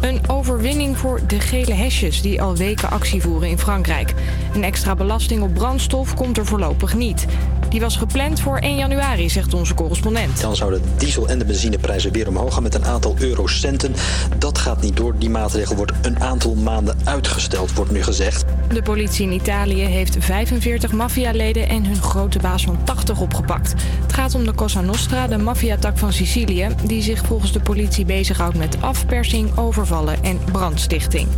[SPEAKER 2] Een overwinning voor de gele hesjes die al weken actie voeren in Frankrijk. Een extra belasting op brandstof komt er voorlopig niet. Die was gepland voor 1 januari, zegt onze correspondent.
[SPEAKER 3] Dan zouden de diesel- en de benzineprijzen weer omhoog gaan met een aantal eurocenten. Dat gaat niet door. Die maatregel wordt een aantal maanden uitgesteld, wordt nu gezegd.
[SPEAKER 2] De politie in Italië heeft 45 maffialeden en hun grote baas van 80 opgepakt. Het gaat om de Cosa Nostra, de maffiatak van Sicilië, die zich volgens de politie bezighoudt met afpersing, overvallen en brandstichting.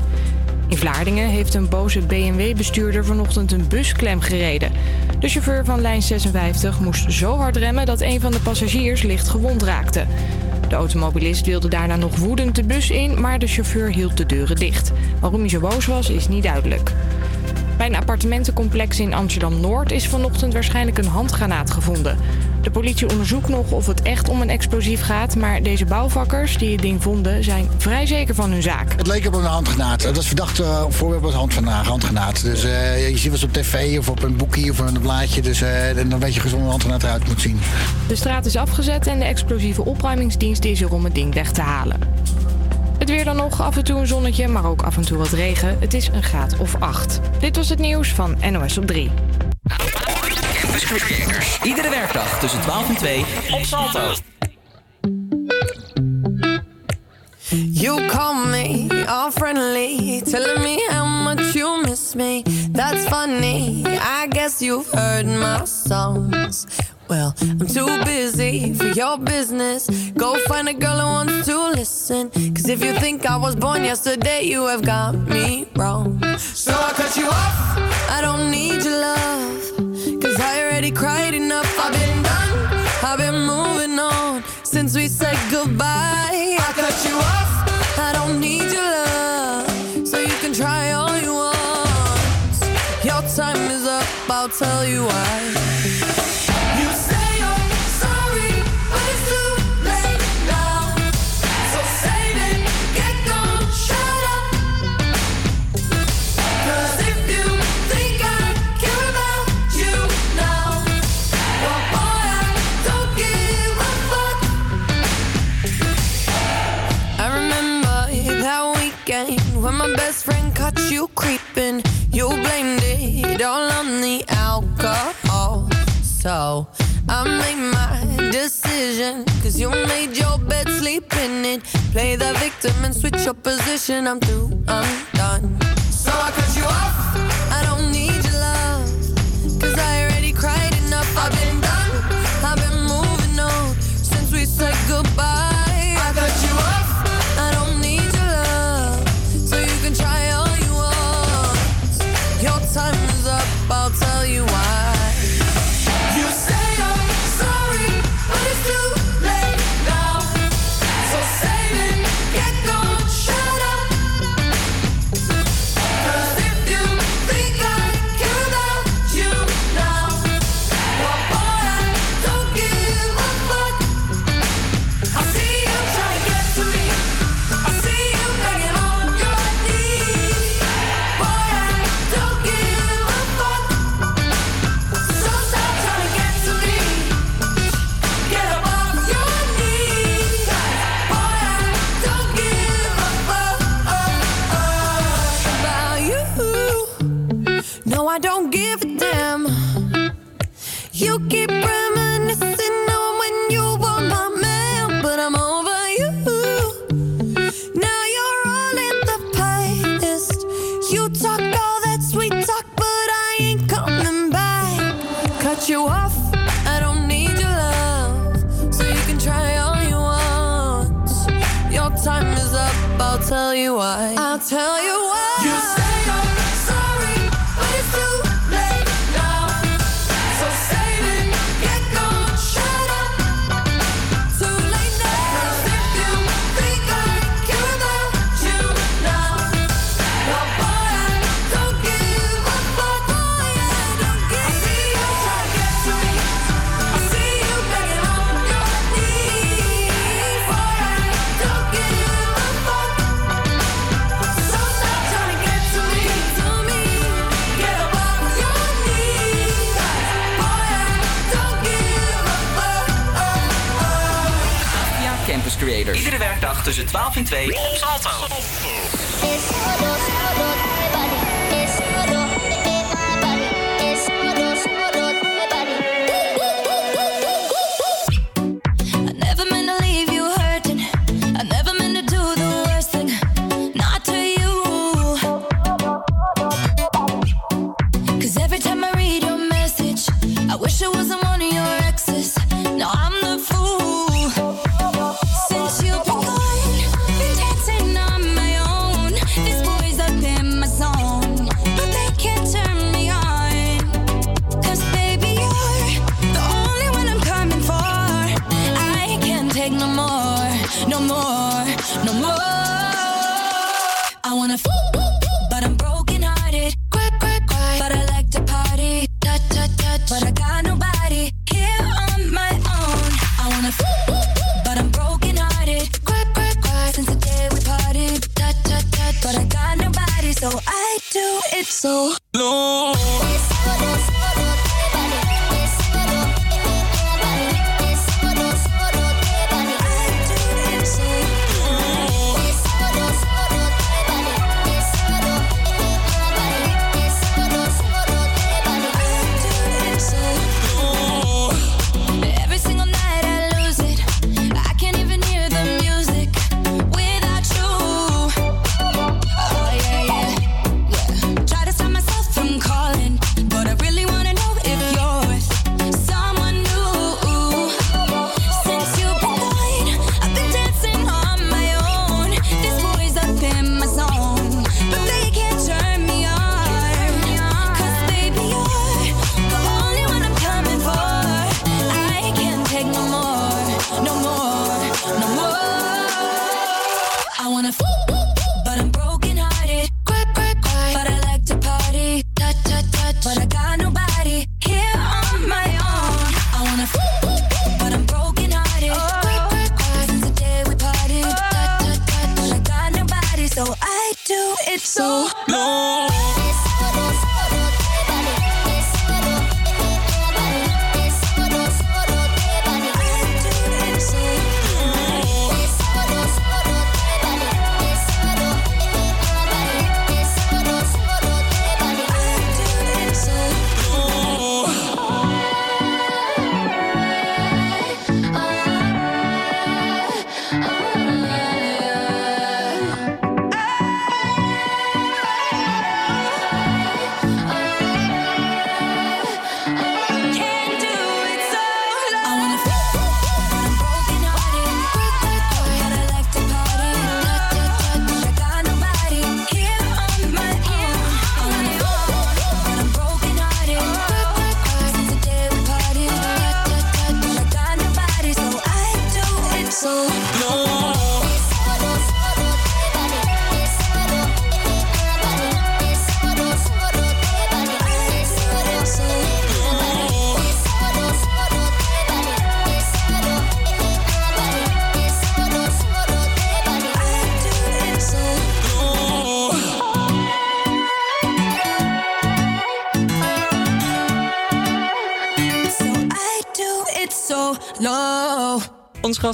[SPEAKER 2] In Vlaardingen heeft een boze BMW-bestuurder vanochtend een bus klem gereden. De chauffeur van lijn 56 moest zo hard remmen dat een van de passagiers licht gewond raakte. De automobilist wilde daarna nog woedend de bus in, maar de chauffeur hield de deuren dicht. Waarom hij zo boos was, is niet duidelijk. Bij een appartementencomplex in Amsterdam-Noord is vanochtend waarschijnlijk een handgranaat gevonden. De politie onderzoekt nog of het echt om een explosief gaat, maar deze bouwvakkers die het ding vonden zijn vrij zeker van hun zaak.
[SPEAKER 22] Het leek op een handgranaat. Dat is verdacht uh, voorbeeld als handgranaat. handgranaat. Dus eh, je ziet wel eens op tv of op een boekje of een blaadje. Dus eh, dan weet je gezond een handgranaat eruit moet zien.
[SPEAKER 2] De straat is afgezet en de explosieve opruimingsdienst is er om het ding weg te halen. Weer dan nog, af en toe een zonnetje, maar ook af en toe wat regen. Het is een graad of 8. Dit was het nieuws van NOS op 3.
[SPEAKER 23] Campus Creators. Iedere werkdag tussen 12 en 2 op Salto.
[SPEAKER 16] You call me all friendly, telling me how much you miss me. That's funny. I guess you've heard my songs. Well, I'm too busy for your business. Go find a girl who wants to listen. Cause if you think I was born yesterday, you have got me wrong. So I cut you off. I don't need your love. Cause I already cried enough. I've been done. I've been moving on since we said goodbye. I cut you off. I don't need your love. So you can try all you want. Your time is up. I'll tell you why. Friend you creeping. You blamed it all on the alcohol. So I made my decision. Cause you made your bed, sleep in it. Play the victim and switch your position. I'm through, I'm done.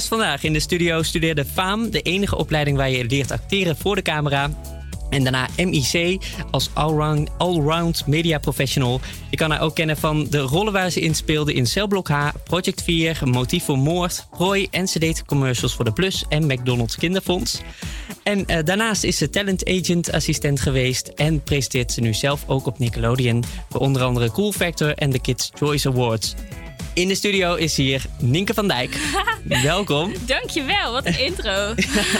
[SPEAKER 1] Vandaag in de studio studeerde FAAM, de enige opleiding waar je leert acteren voor de camera. En daarna MIC als allround, allround media professional. Je kan haar ook kennen van de rollen waar ze in speelde in Celblok H, Project 4, Motief voor Moord, Prooi en ze deed commercials voor de Plus en McDonald's Kinderfonds. En eh, daarnaast is ze talent agent assistent geweest en presenteert ze nu zelf ook op Nickelodeon voor onder andere Cool Factor en de Kids Choice Awards. In de studio is hier Nienke van Dijk. Welkom.
[SPEAKER 24] Dankjewel, wat een intro.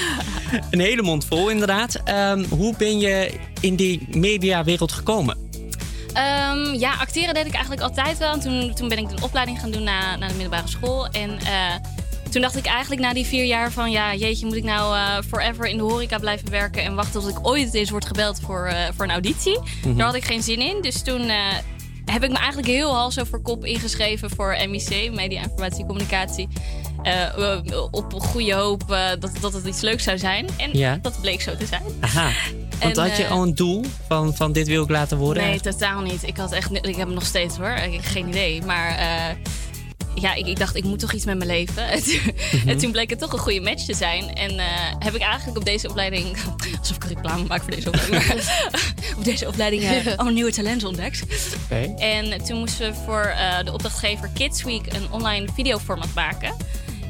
[SPEAKER 1] Een hele mond vol, inderdaad. Ehm, hoe ben je in die mediawereld gekomen?
[SPEAKER 24] Ehm, ja, acteren deed ik eigenlijk altijd wel. En toen, toen ben ik een opleiding gaan doen na, na de middelbare school. En eh, toen dacht ik eigenlijk na die vier jaar van... ja, jeetje, moet ik nou eh, forever in de horeca blijven werken... en wachten tot ik ooit eens word gebeld voor, eh, voor een auditie.
[SPEAKER 25] Mhm.
[SPEAKER 24] Daar had ik geen zin in. Dus toen heb ik me eigenlijk heel hals over kop ingeschreven voor MIC, Media Informatie Communicatie. Eh, op goede hoop eh, dat, dat het iets leuks zou zijn. En
[SPEAKER 1] Ja.
[SPEAKER 24] dat bleek zo te zijn.
[SPEAKER 1] Aha. Want
[SPEAKER 24] En,
[SPEAKER 1] had je al een doel van, van dit wil ik laten worden?
[SPEAKER 24] Nee, totaal niet. Ik had echt, ik heb hem nog steeds hoor. Ik geen idee. Maar ja, ik, ik dacht, ik moet toch iets met mijn leven. En toen,
[SPEAKER 1] Mhm.
[SPEAKER 24] en toen bleek het toch een goede match te zijn. En eh, heb ik eigenlijk op deze opleiding... Alsof ik reclame maak voor deze opleiding. maar op deze opleiding allemaal nieuwe talenten ontdekt. En toen moesten we voor eh, de opdrachtgever Kids Week een online videoformat maken.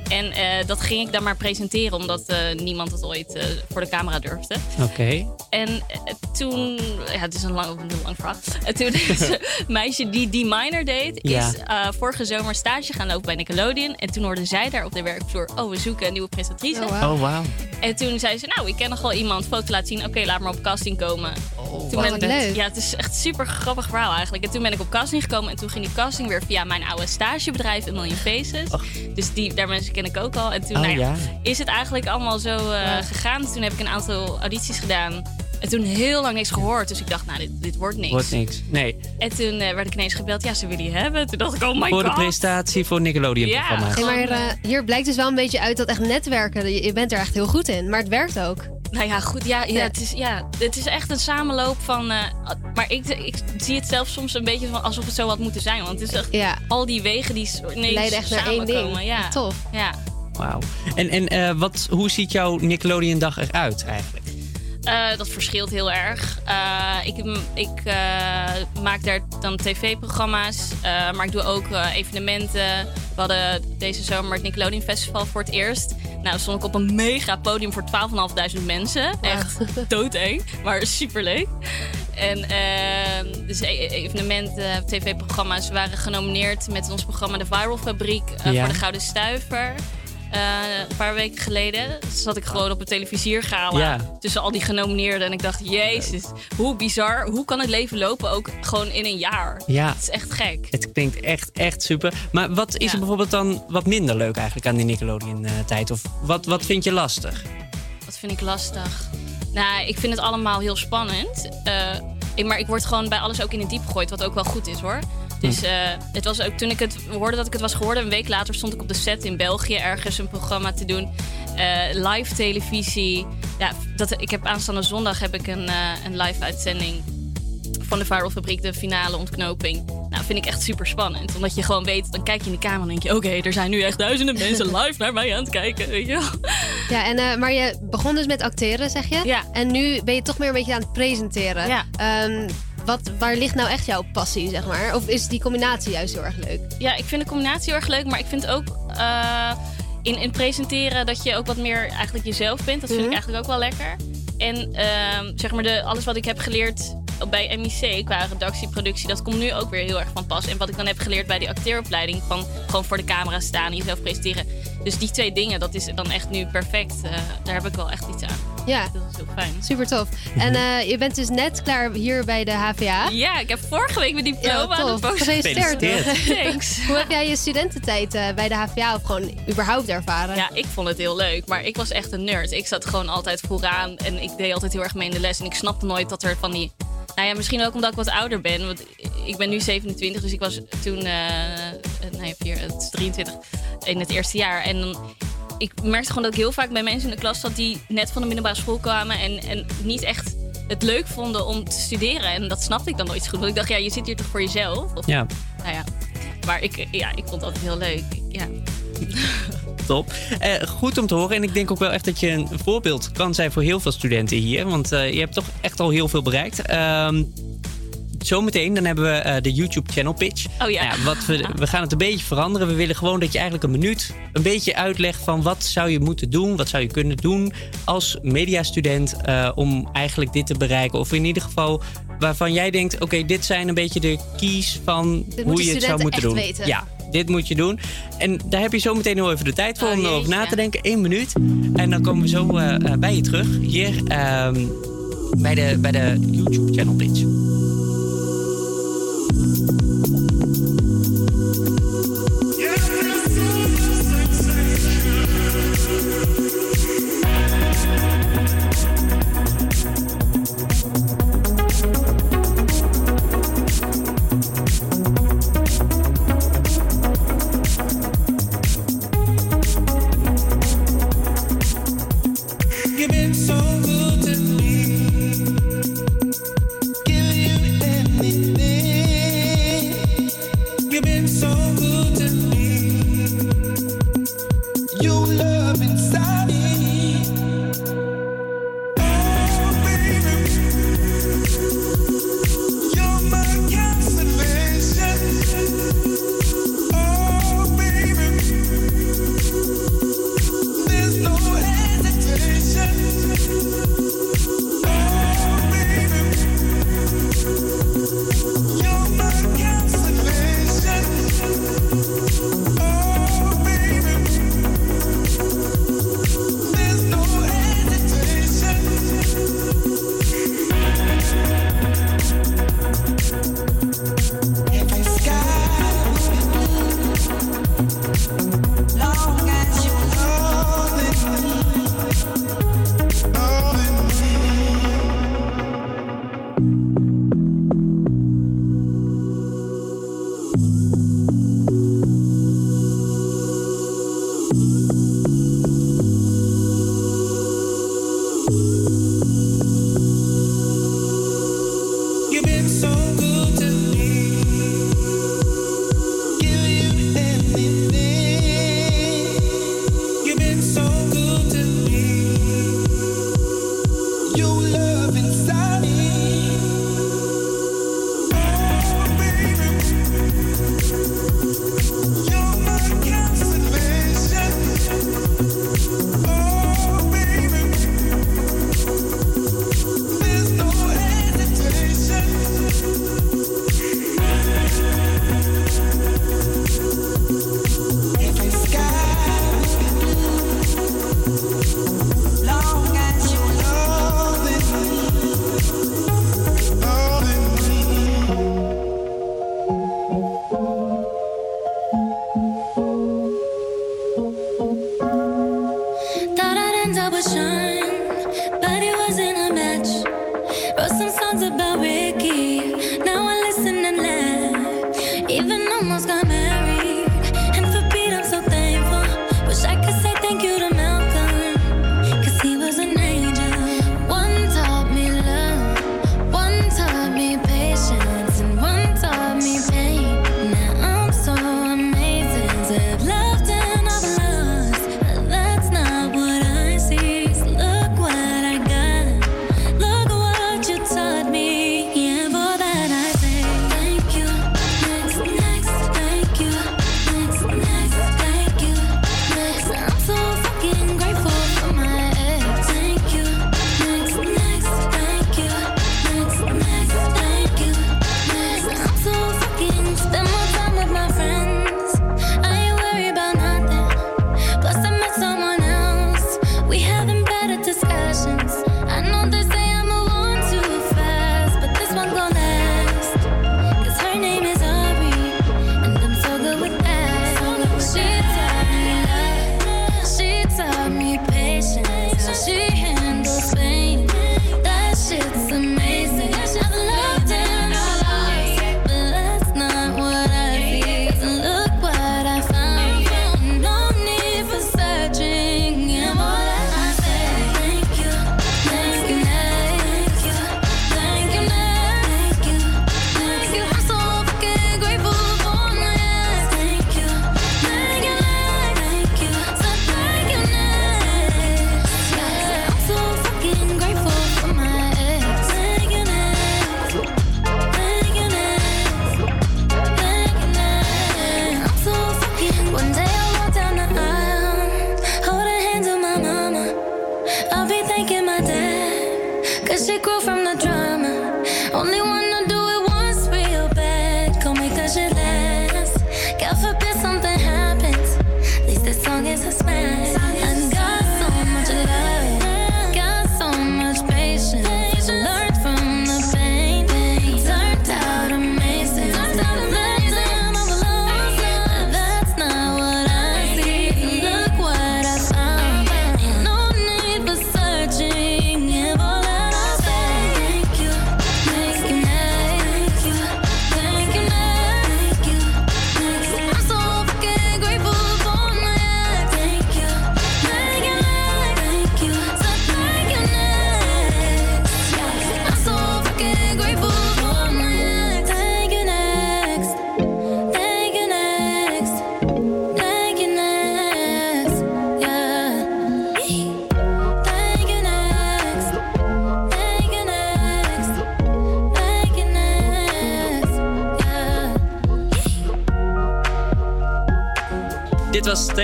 [SPEAKER 24] En eh, dat ging ik dan maar presenteren, omdat eh, niemand het ooit eh, voor de camera durfde.
[SPEAKER 1] Oké.
[SPEAKER 24] En toen, ja, het is een lang, een lang verhaal. Toen is een meisje die die minor deed,
[SPEAKER 1] Ja.
[SPEAKER 24] is vorige zomer stage gaan lopen bij Nickelodeon. En toen hoorde zij daar op de werkvloer, oh, we zoeken een nieuwe presentatrice.
[SPEAKER 1] Oh, wauw.
[SPEAKER 24] En toen zei ze, nou, ik ken nog wel iemand, foto laten zien. Oké, laat maar op casting komen. Toen
[SPEAKER 18] wat
[SPEAKER 24] ben ik,
[SPEAKER 18] leuk.
[SPEAKER 24] Ja, het is echt een super grappig verhaal eigenlijk. En toen ben ik op casting gekomen. En toen ging die casting weer via mijn oude stagebedrijf, A Million Faces. Dus die, daar mensen ken ik ook al. En toen
[SPEAKER 1] Oh,
[SPEAKER 24] nou ja,
[SPEAKER 1] ja.
[SPEAKER 24] is het eigenlijk allemaal zo eh, gegaan. Toen heb ik een aantal audities gedaan. En toen heel lang niks gehoord. Dus ik dacht, nou, dit, dit wordt niks.
[SPEAKER 1] Wordt niks. Nee.
[SPEAKER 24] En toen eh, werd ik ineens gebeld. Ja, ze willen je hebben. Toen dacht ik, oh my
[SPEAKER 1] voor de
[SPEAKER 24] god.
[SPEAKER 1] presentatie voor Nickelodeon-programma.
[SPEAKER 18] Hey, maar eh, hier blijkt dus wel een beetje uit dat echt netwerken, je bent er echt heel goed in. Maar het werkt ook.
[SPEAKER 24] Nou ja, goed. Ja, ja, Het, is, ja het is echt een samenloop van. eh, maar ik, ik zie het zelf soms een beetje van alsof het zo had moeten zijn. Want het is echt al die wegen die ineens
[SPEAKER 18] Leiden echt naar één
[SPEAKER 24] samenkomen.
[SPEAKER 18] ding.
[SPEAKER 24] Ja.
[SPEAKER 18] Tof.
[SPEAKER 24] Ja.
[SPEAKER 1] Wauw. En, en eh, wat, hoe ziet jouw Nickelodeon-dag eruit eigenlijk?
[SPEAKER 24] Eh, dat verschilt heel erg. Eh, ik ik eh, maak daar dan tv-programma's, maar ik doe ook evenementen. We hadden deze zomer het Nickelodeon Festival voor het eerst. Nou, stond ik op een mega podium voor 12.500 mensen. Echt doodeng, maar superleuk. En eh, dus e- evenementen, tv-programma's waren genomineerd met ons programma De Viral Fabriek
[SPEAKER 1] Ja.
[SPEAKER 24] voor de Gouden Stuiver. Eh, een paar weken geleden zat ik gewoon op een televisiergala
[SPEAKER 1] Ja.
[SPEAKER 24] tussen al die genomineerden. En ik dacht, jezus, hoe bizar. Hoe kan het leven lopen ook gewoon in een jaar?
[SPEAKER 1] Ja.
[SPEAKER 24] Het is echt gek.
[SPEAKER 1] Het klinkt echt, echt super. Maar wat is
[SPEAKER 24] Ja.
[SPEAKER 1] er bijvoorbeeld dan wat minder leuk eigenlijk aan die Nickelodeon-tijd? Of wat, wat vind je lastig?
[SPEAKER 24] Wat vind ik lastig? Nou, ik vind het allemaal heel spannend. Eh, ik, maar ik word gewoon bij alles ook in het diep gegooid, wat ook wel goed is hoor. Dus eh, het was ook toen ik het hoorde dat ik het was geworden, een week later stond ik op de set in België ergens een programma te doen. Eh, live televisie. Ja, dat, ik heb aanstaande zondag heb ik een, eh, een live uitzending van de Viral Fabriek, de finale ontknoping. Nou, vind ik echt super spannend. Omdat je gewoon weet, dan kijk je in de camera en denk je... oké, er zijn nu echt duizenden mensen live naar mij aan het kijken. Weet je wel?
[SPEAKER 18] Ja, en, maar je begon dus met acteren, zeg je?
[SPEAKER 24] Ja.
[SPEAKER 18] En nu ben je toch meer een beetje aan het presenteren.
[SPEAKER 24] Ja.
[SPEAKER 18] Ehm, wat, waar ligt nou echt jouw passie, zeg maar? Of is die combinatie juist heel erg leuk?
[SPEAKER 24] Ja, ik vind de combinatie heel erg leuk. Maar ik vind ook eh, in, in presenteren dat je ook wat meer eigenlijk jezelf bent. Dat vind
[SPEAKER 18] Mhm.
[SPEAKER 24] ik eigenlijk ook wel lekker. En ehm, zeg maar, de, alles wat ik heb geleerd bij MIC qua redactie, productie, dat komt nu ook weer heel erg van pas. En wat ik dan heb geleerd bij die acteeropleiding, van gewoon voor de camera staan, jezelf presenteren. Dus die twee dingen, dat is dan echt nu perfect. Eh, daar heb ik wel echt iets aan.
[SPEAKER 18] Ja.
[SPEAKER 24] Dat is heel fijn.
[SPEAKER 18] Super tof. En eh, je bent dus net klaar hier bij de HVA.
[SPEAKER 24] Ja, ik heb vorige week mijn diploma
[SPEAKER 18] Ja,
[SPEAKER 24] aan de post.
[SPEAKER 18] Gefeliciteerd.
[SPEAKER 24] Thanks.
[SPEAKER 18] Hoe heb jij je studententijd eh, bij de HVA of gewoon überhaupt ervaren?
[SPEAKER 24] Ja, ik vond het heel leuk, maar ik was echt een nerd. Ik zat gewoon altijd vooraan en ik deed altijd heel erg mee in de les. En ik snapte nooit dat er van die... Nou ja, misschien ook omdat ik wat ouder ben. Want ik ben nu 27, dus ik was toen... eh nee, vier, het is 23 in het eerste jaar. En dan, ik merkte gewoon dat ik heel vaak bij mensen in de klas zat... die net van de middelbare school kwamen en, en niet echt het leuk vonden om te studeren. En dat snapte ik dan nooit zo goed. Want ik dacht, ja, je zit hier toch voor jezelf? Of,
[SPEAKER 1] Ja.
[SPEAKER 24] Nou ja, maar ik, ja, ik vond altijd heel leuk. Ja.
[SPEAKER 1] Top. Eh, goed om te horen. En ik denk ook wel echt dat je een voorbeeld kan zijn voor heel veel studenten hier. Want eh, je hebt toch echt al heel veel bereikt. Ehm, zometeen dan hebben we eh, de YouTube channel pitch.
[SPEAKER 24] Oh ja.
[SPEAKER 1] Nou wat we, we gaan het een beetje veranderen. We willen gewoon dat je eigenlijk een minuut een beetje uitlegt van wat zou je moeten doen, wat zou je kunnen doen als mediastudent eh, om eigenlijk dit te bereiken. Of in ieder geval waarvan jij denkt, oké, dit zijn een beetje de keys van hoe je het zou moeten
[SPEAKER 18] echt
[SPEAKER 1] doen.
[SPEAKER 18] weten.
[SPEAKER 1] Ja, dit moet je doen. En daar heb je zo meteen heel even de tijd voor
[SPEAKER 18] Oh,
[SPEAKER 1] om erover na te denken. Eén minuut. En dan komen we zo eh, bij je terug. Hier ehm, bij, de, bij de YouTube channel pitch.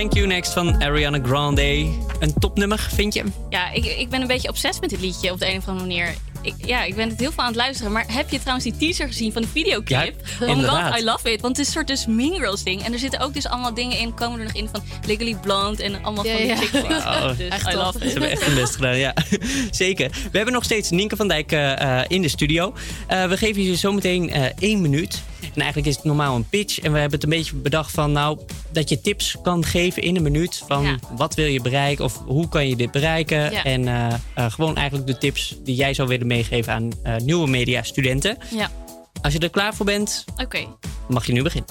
[SPEAKER 9] Thank You Next
[SPEAKER 1] van Ariana Grande. Een topnummer, vind je?
[SPEAKER 24] Ja, ik, ik ben een beetje obsessief met dit liedje op de een of andere manier. Ik, ja, ik ben het heel veel aan het luisteren. Maar heb je trouwens die teaser gezien van de videoclip?
[SPEAKER 1] Ja,
[SPEAKER 24] oh
[SPEAKER 1] inderdaad.
[SPEAKER 24] god, I love it. Want het is een soort dus Mean Girls ding. En er zitten ook dus allemaal dingen in. Komen er nog in van Legally Blonde en allemaal
[SPEAKER 18] Ja,
[SPEAKER 24] van die
[SPEAKER 18] ja.
[SPEAKER 24] chicks.
[SPEAKER 1] Wauw.
[SPEAKER 24] Dus
[SPEAKER 18] Echt
[SPEAKER 24] I
[SPEAKER 18] tof.
[SPEAKER 24] love
[SPEAKER 1] Ze
[SPEAKER 24] it.
[SPEAKER 1] hebben echt hun best gedaan, ja. Zeker. We hebben nog steeds Nienke van Dijk eh, eh, in de studio. Eh, we geven je zometeen eh één minuut. En eigenlijk is het normaal een pitch. En we hebben het een beetje bedacht van... nou, dat je tips kan geven in een minuut... van
[SPEAKER 24] Ja.
[SPEAKER 1] wat wil je bereiken of hoe kan je dit bereiken.
[SPEAKER 24] Ja.
[SPEAKER 1] En eh, eh, gewoon eigenlijk de tips die jij zou willen meegeven... aan eh, nieuwe mediastudenten.
[SPEAKER 24] Ja,
[SPEAKER 1] Als je er klaar voor bent,
[SPEAKER 24] oké.
[SPEAKER 1] mag je nu beginnen.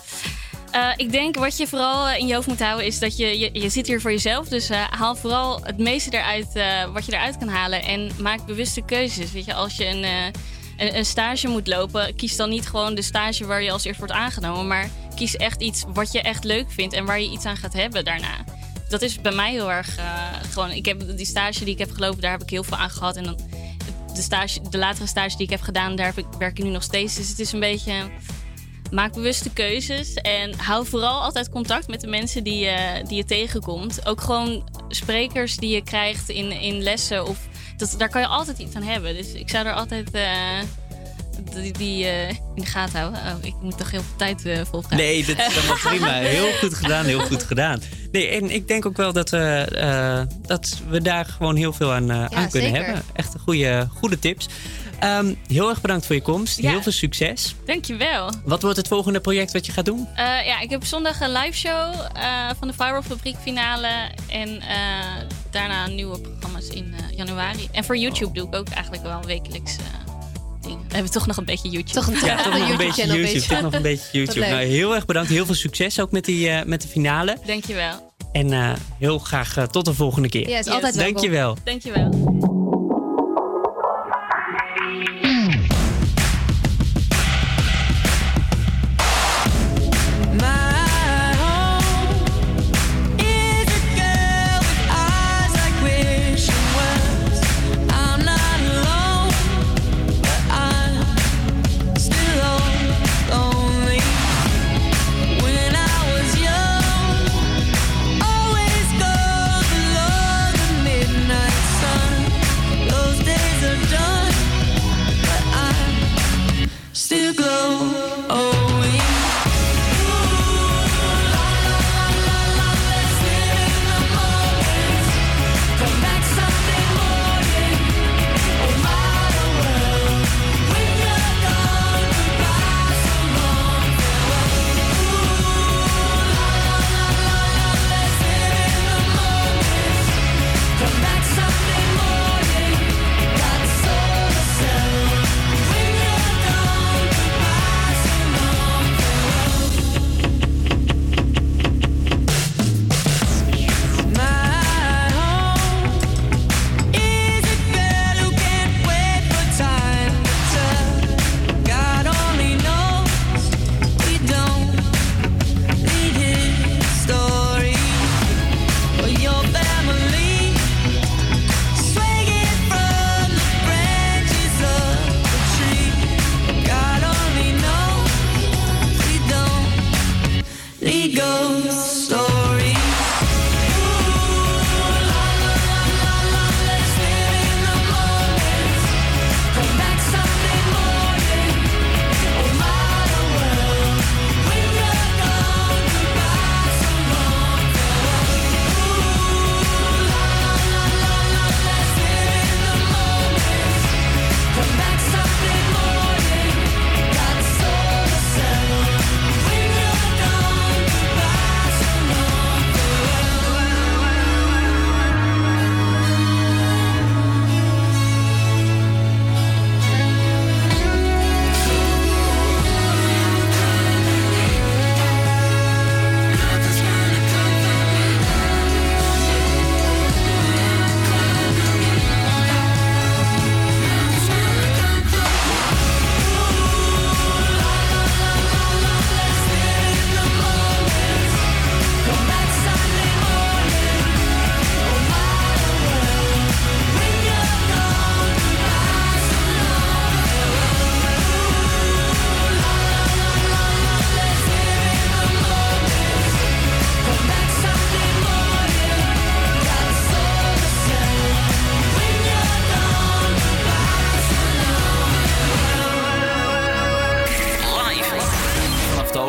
[SPEAKER 24] Ik denk wat je vooral in je hoofd moet houden is dat je, je, je zit hier voor jezelf. Dus haal vooral het meeste eruit wat je eruit kan halen. En maak bewuste keuzes. Weet je, als je een, een, een stage moet lopen, kies dan niet gewoon de stage waar je als eerst wordt aangenomen. Maar kies echt iets wat je echt leuk vindt en waar je iets aan gaat hebben daarna. Dat is bij mij heel erg eh, gewoon. Ik heb die stage die ik heb gelopen, daar heb ik heel veel aan gehad. En dan de, stage, de latere stage die ik heb gedaan, daar heb ik, werk ik nu nog steeds. Dus het is een beetje. Maak bewuste keuzes en hou vooral altijd contact met de mensen die je, die je tegenkomt. Ook gewoon sprekers die je krijgt in, in lessen. Of dat, daar kan je altijd iets aan hebben. Dus ik zou er altijd eh, die, die eh, in de gaten houden. Oh, ik moet toch heel veel tijd eh volgen.
[SPEAKER 1] Nee, dat is helemaal prima. Heel goed gedaan, heel goed gedaan. Nee, en ik denk ook wel dat, we, dat we daar gewoon heel veel aan, aan kunnen
[SPEAKER 24] zeker.
[SPEAKER 1] hebben. Echt goede, goede tips. Ehm, heel erg bedankt voor je komst.
[SPEAKER 24] Ja.
[SPEAKER 1] Heel veel succes.
[SPEAKER 24] Dankjewel.
[SPEAKER 1] Wat wordt het volgende project wat je gaat doen?
[SPEAKER 24] Ja, ik heb zondag een live show van de Viral Fabriek finale. En daarna nieuwe in eh, januari. En voor YouTube doe ik ook eigenlijk wel wekelijks eh,
[SPEAKER 16] dingen. We hebben toch nog een beetje YouTube.
[SPEAKER 18] Toch,
[SPEAKER 1] ja, toch nog een, beetje YouTube. Nog een beetje YouTube. Nou, heel erg bedankt. Heel veel succes ook met, die, eh, met de finale.
[SPEAKER 16] Dankjewel.
[SPEAKER 1] En heel graag tot de volgende keer.
[SPEAKER 16] Ja, yes, altijd welkom.
[SPEAKER 1] Dankjewel.
[SPEAKER 16] Dankjewel.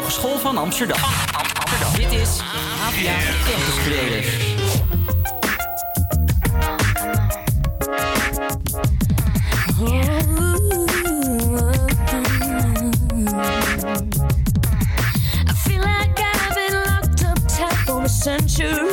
[SPEAKER 23] School van Amsterdam. Amsterdam. Dit is HVA Campus
[SPEAKER 20] century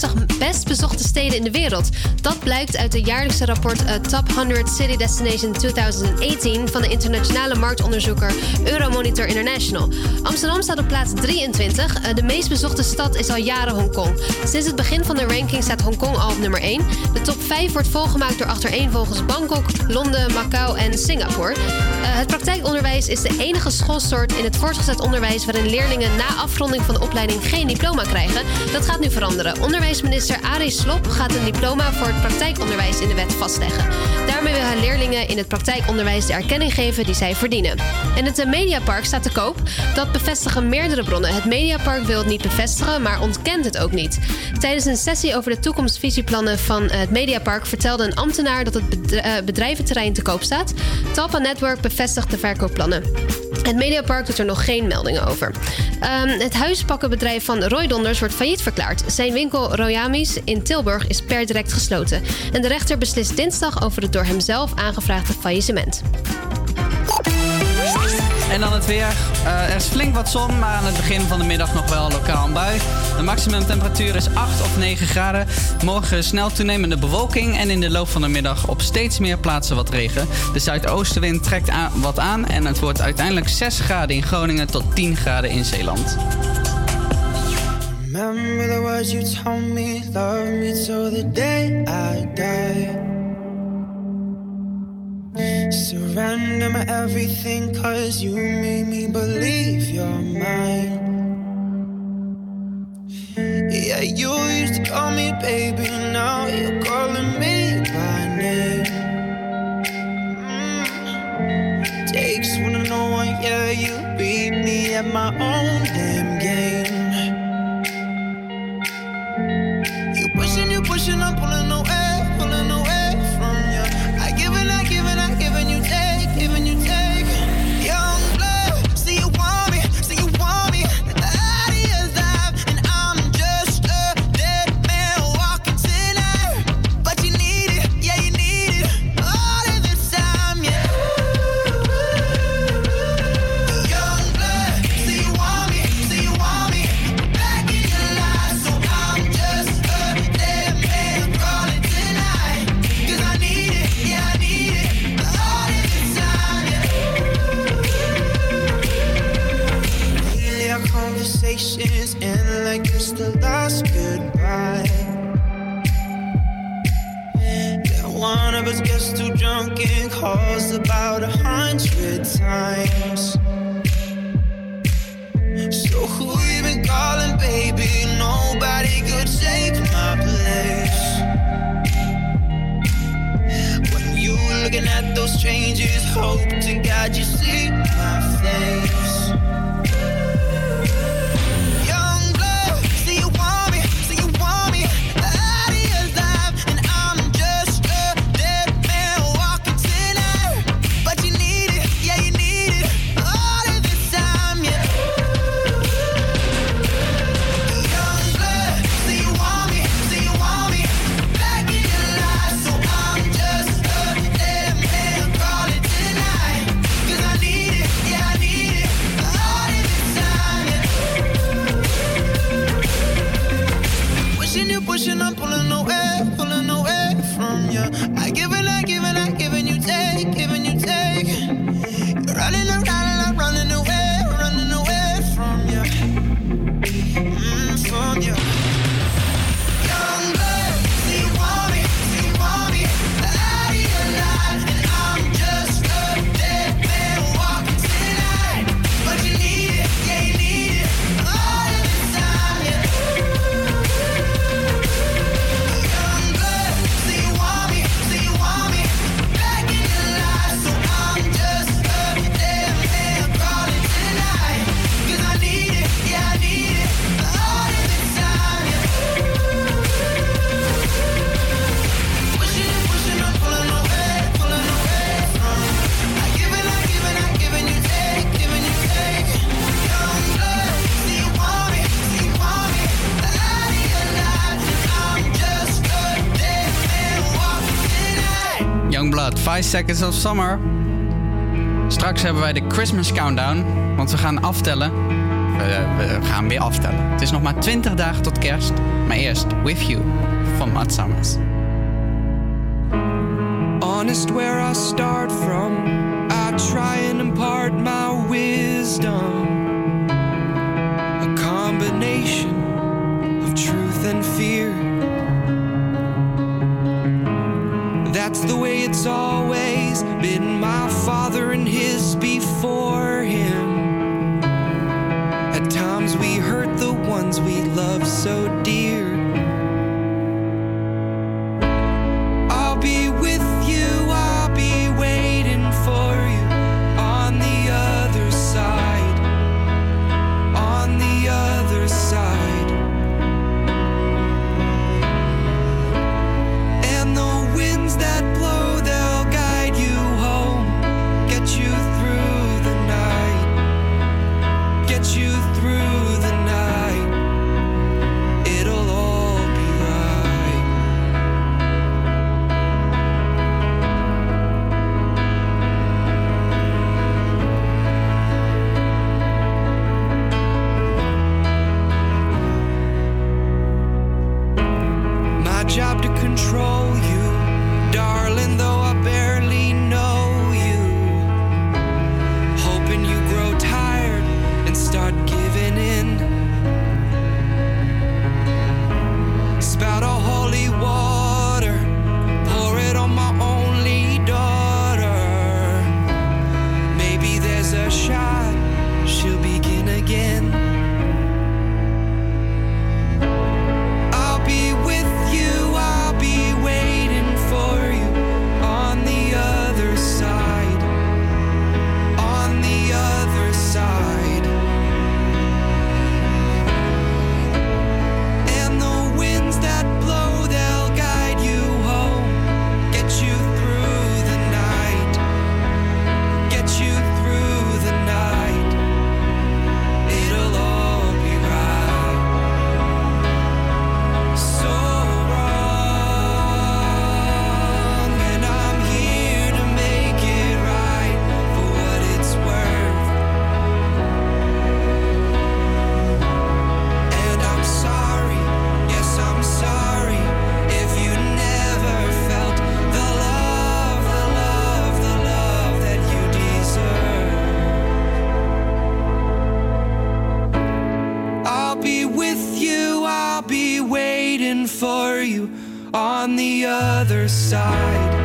[SPEAKER 20] 40 in
[SPEAKER 18] de wereld. Dat blijkt uit het jaarlijkse rapport eh, Top 100 City Destination 2018 van de internationale marktonderzoeker Euromonitor International. Amsterdam staat op plaats 23. Eh, de meest bezochte stad is al jaren Hongkong. Sinds het begin van de ranking staat Hongkong al op nummer 1. De top 5 wordt volgemaakt door achtereenvolgens Bangkok, Londen, Macau en Singapore. Eh, het praktijkonderwijs is de enige schoolsoort in het voortgezet onderwijs waarin leerlingen na afronding van de opleiding geen diploma krijgen. Dat gaat nu veranderen. Onderwijsminister Arie Slob gaat een diploma voor het praktijkonderwijs in de wet vastleggen. Daarmee wil hij leerlingen in het praktijkonderwijs de erkenning geven die zij verdienen. En het Mediapark staat te koop. Dat bevestigen meerdere bronnen. Het Mediapark wil het niet bevestigen, maar ontkent het ook niet. Tijdens een sessie over de toekomstvisieplannen van eh, het Mediapark vertelde een ambtenaar dat het eh, bedrijventerrein te koop staat. Talpa Network bevestigt de verkoopplannen. Het Mediapark doet er nog geen meldingen over. Ehm, het huispakkenbedrijf van Roy Donders wordt failliet verklaard. Zijn winkel Royamis in Tilburg is per direct gesloten. En de rechter beslist dinsdag over het door hemzelf aangevraagde faillissement.
[SPEAKER 7] En dan het weer. Eh, er is flink wat zon, maar aan het begin van de middag nog wel lokaal een bui. De maximumtemperatuur is 8 of 9 graden. Morgen snel toenemende bewolking en in de loop van de middag op steeds meer plaatsen wat regen. De zuidoostenwind trekt aan, wat aan en het wordt uiteindelijk 6 graden in Groningen tot 10 graden in Zeeland.
[SPEAKER 19] Remember the you told me, me the day I die. Surrender my everything, cause you made me believe you're mine. Yeah, you used to call me baby, now you're calling me by name. Mm. Takes one to know one, yeah, you beat me at my own damn game. You pushing, you pushing, I'm pulling away, gets too drunk and calls about a hundred times. So who you been calling, baby? Nobody could take my place. When you looking at those strangers, hope to God you see my face.
[SPEAKER 7] 5 Seconds of Summer. Straks hebben wij de Christmas Countdown, want we gaan aftellen. We, we gaan weer aftellen. Het is nog maar 20 dagen tot kerst. Maar eerst With You van Matt Summers.
[SPEAKER 17] honest where I start from. I try and impart my wisdom. A combination of truth and fear. That's the way it's always been. My father and his before him. At times we hurt the ones we love so on the other side.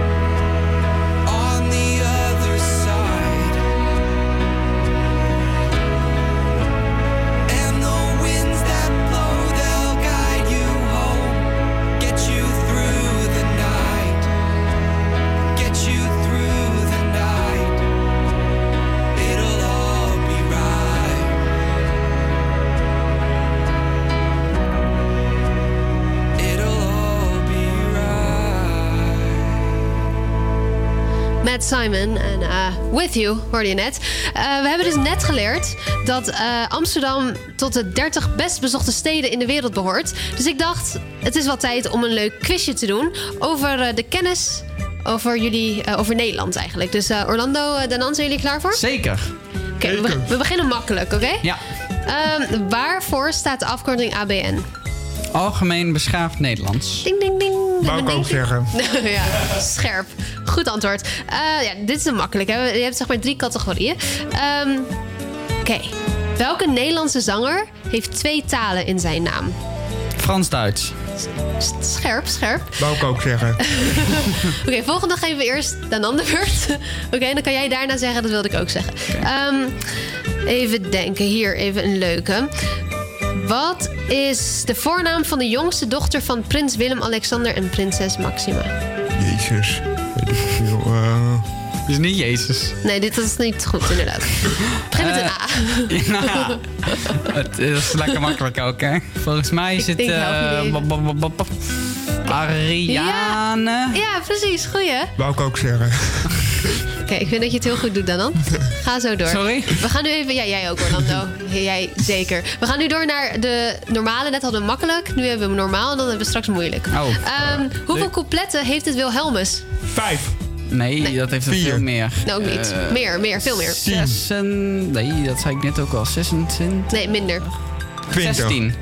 [SPEAKER 18] Simon en eh, With You hoorde je net. Eh, we hebben dus net geleerd dat eh, Amsterdam tot de 30 best bezochte steden in de wereld behoort. Dus ik dacht, het is wel tijd om een leuk quizje te doen over de kennis over jullie, over Nederland eigenlijk. Dus Orlando, uh, Danan, zijn jullie klaar voor?
[SPEAKER 7] Zeker.
[SPEAKER 18] Oké, we, we beginnen makkelijk, oké?
[SPEAKER 7] Ja.
[SPEAKER 18] Ehm, waarvoor staat de afkorting ABN?
[SPEAKER 7] Algemeen beschaafd Nederlands.
[SPEAKER 18] Ding, ding, ding.
[SPEAKER 8] Wou ik ook zeggen.
[SPEAKER 18] ja, scherp. Goed antwoord. Eh, ja, dit is een makkelijk. Hè? Je hebt zeg maar drie categorieën. Ehm, Oké. Welke Nederlandse zanger heeft twee talen in zijn naam?
[SPEAKER 7] Frans-Duits.
[SPEAKER 18] Scherp, scherp.
[SPEAKER 8] Wou ik ook zeggen.
[SPEAKER 18] Oké, volgende geven we eerst de ander beurt. Oké, dan kan jij daarna zeggen, dat wilde ik ook zeggen. Ehm, even denken, hier even een leuke. Wat is de voornaam van de jongste dochter van prins Willem-Alexander en prinses Maxima?
[SPEAKER 8] Jezus. Weet ik veel. eh.
[SPEAKER 7] is niet Jezus.
[SPEAKER 18] Nee, dit is niet goed, inderdaad. Begin met een A.
[SPEAKER 7] Ja, het is lekker makkelijk ook, hè? Volgens mij is het...
[SPEAKER 18] denk, help me
[SPEAKER 7] eh,
[SPEAKER 18] even.
[SPEAKER 7] bop, bop, bop, bop. Ariane.
[SPEAKER 18] Ja, precies. Goeie.
[SPEAKER 8] Wou ik ook zeggen.
[SPEAKER 18] Oké, ik vind dat je het heel goed doet, dan. Ga zo door.
[SPEAKER 7] Sorry?
[SPEAKER 18] We gaan nu even... Ja, jij ook, Orlando. Jij zeker. We gaan nu door naar de normale. Net hadden we makkelijk. Nu hebben we hem normaal en dan hebben we straks moeilijk.
[SPEAKER 7] Oh.
[SPEAKER 18] Ehm, hoeveel coupletten heeft het Wilhelmus?
[SPEAKER 8] Vijf.
[SPEAKER 7] Nee, dat heeft er veel meer.
[SPEAKER 18] Nou, ook niet.
[SPEAKER 7] Eh,
[SPEAKER 18] meer, meer, veel meer.
[SPEAKER 7] Zessen... Nee, dat zei ik net ook al. 26...
[SPEAKER 18] Nee, minder.
[SPEAKER 7] 16.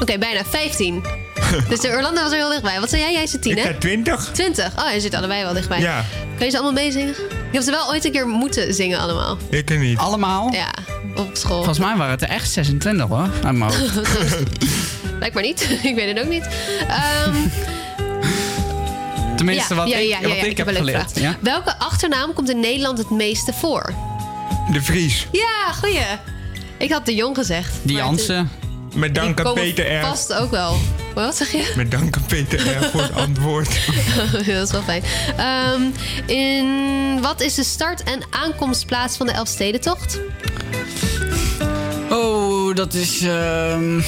[SPEAKER 18] Oké, bijna 15. dus de Orlando was er heel dichtbij. Wat zei jij? Jij zei 10, hè?
[SPEAKER 8] Ik zei 20.
[SPEAKER 18] 20. Oh, je zit allebei wel dichtbij.
[SPEAKER 8] Ja.
[SPEAKER 18] Kan je ze allemaal meezingen? Je hebt ze wel ooit een keer moeten zingen allemaal.
[SPEAKER 8] Ik er niet.
[SPEAKER 7] Allemaal?
[SPEAKER 18] Ja, op school.
[SPEAKER 7] Volgens mij waren het er echt 26 hoor. Uit mijn.
[SPEAKER 18] Lijkt maar niet. ik weet het ook niet. Ehm,
[SPEAKER 7] Tenminste,
[SPEAKER 18] ja,
[SPEAKER 7] wat
[SPEAKER 18] ja,
[SPEAKER 7] ik,
[SPEAKER 18] ja,
[SPEAKER 7] wat
[SPEAKER 18] ja,
[SPEAKER 7] ik, heb geleerd.
[SPEAKER 18] Welke achternaam komt in Nederland het meeste voor?
[SPEAKER 8] De Vries.
[SPEAKER 18] Ja, goeie. Ik had de Jong gezegd.
[SPEAKER 7] Die Jansen.
[SPEAKER 8] Met dank aan Peter R.
[SPEAKER 18] Past ook wel. Wat zeg je?
[SPEAKER 8] Met dank aan Peter R. voor het antwoord.
[SPEAKER 18] dat is wel fijn. Ehm, in wat is de start- en aankomstplaats van de Elfstedentocht?
[SPEAKER 7] Oh, dat is... ehm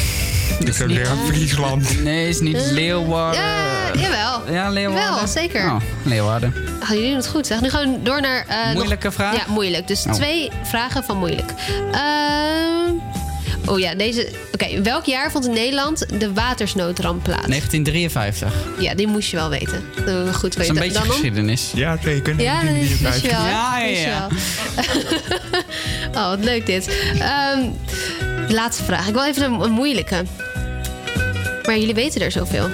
[SPEAKER 8] Ik zou zeggen Friesland.
[SPEAKER 7] Nee, is niet Leeuwarden.
[SPEAKER 18] Ja, jawel.
[SPEAKER 7] Ja, Leeuwarden.
[SPEAKER 18] Jawel, zeker.
[SPEAKER 7] Oh, Leeuwarden.
[SPEAKER 18] Ah, jullie doen het goed, zeg. Nu gaan we door naar... eh, nog-
[SPEAKER 7] Moeilijke vraag?
[SPEAKER 18] Ja, moeilijk. Dus
[SPEAKER 7] Oh.
[SPEAKER 18] twee vragen van moeilijk. Ehm, oh ja, deze... Oké, welk jaar vond in Nederland de watersnoodramp plaats?
[SPEAKER 7] 1953.
[SPEAKER 18] Ja, die moest je wel weten. Dat we goed
[SPEAKER 7] Dat is
[SPEAKER 18] weten.
[SPEAKER 7] een beetje
[SPEAKER 18] Dan om?
[SPEAKER 7] geschiedenis.
[SPEAKER 8] Ja, zeker.
[SPEAKER 18] Ja, dat je wel.
[SPEAKER 7] Ja, ja, ja.
[SPEAKER 18] wel. oh, wat leuk dit. Ehm, de laatste vraag. Ik wil even een, een moeilijke. Maar jullie weten er zoveel.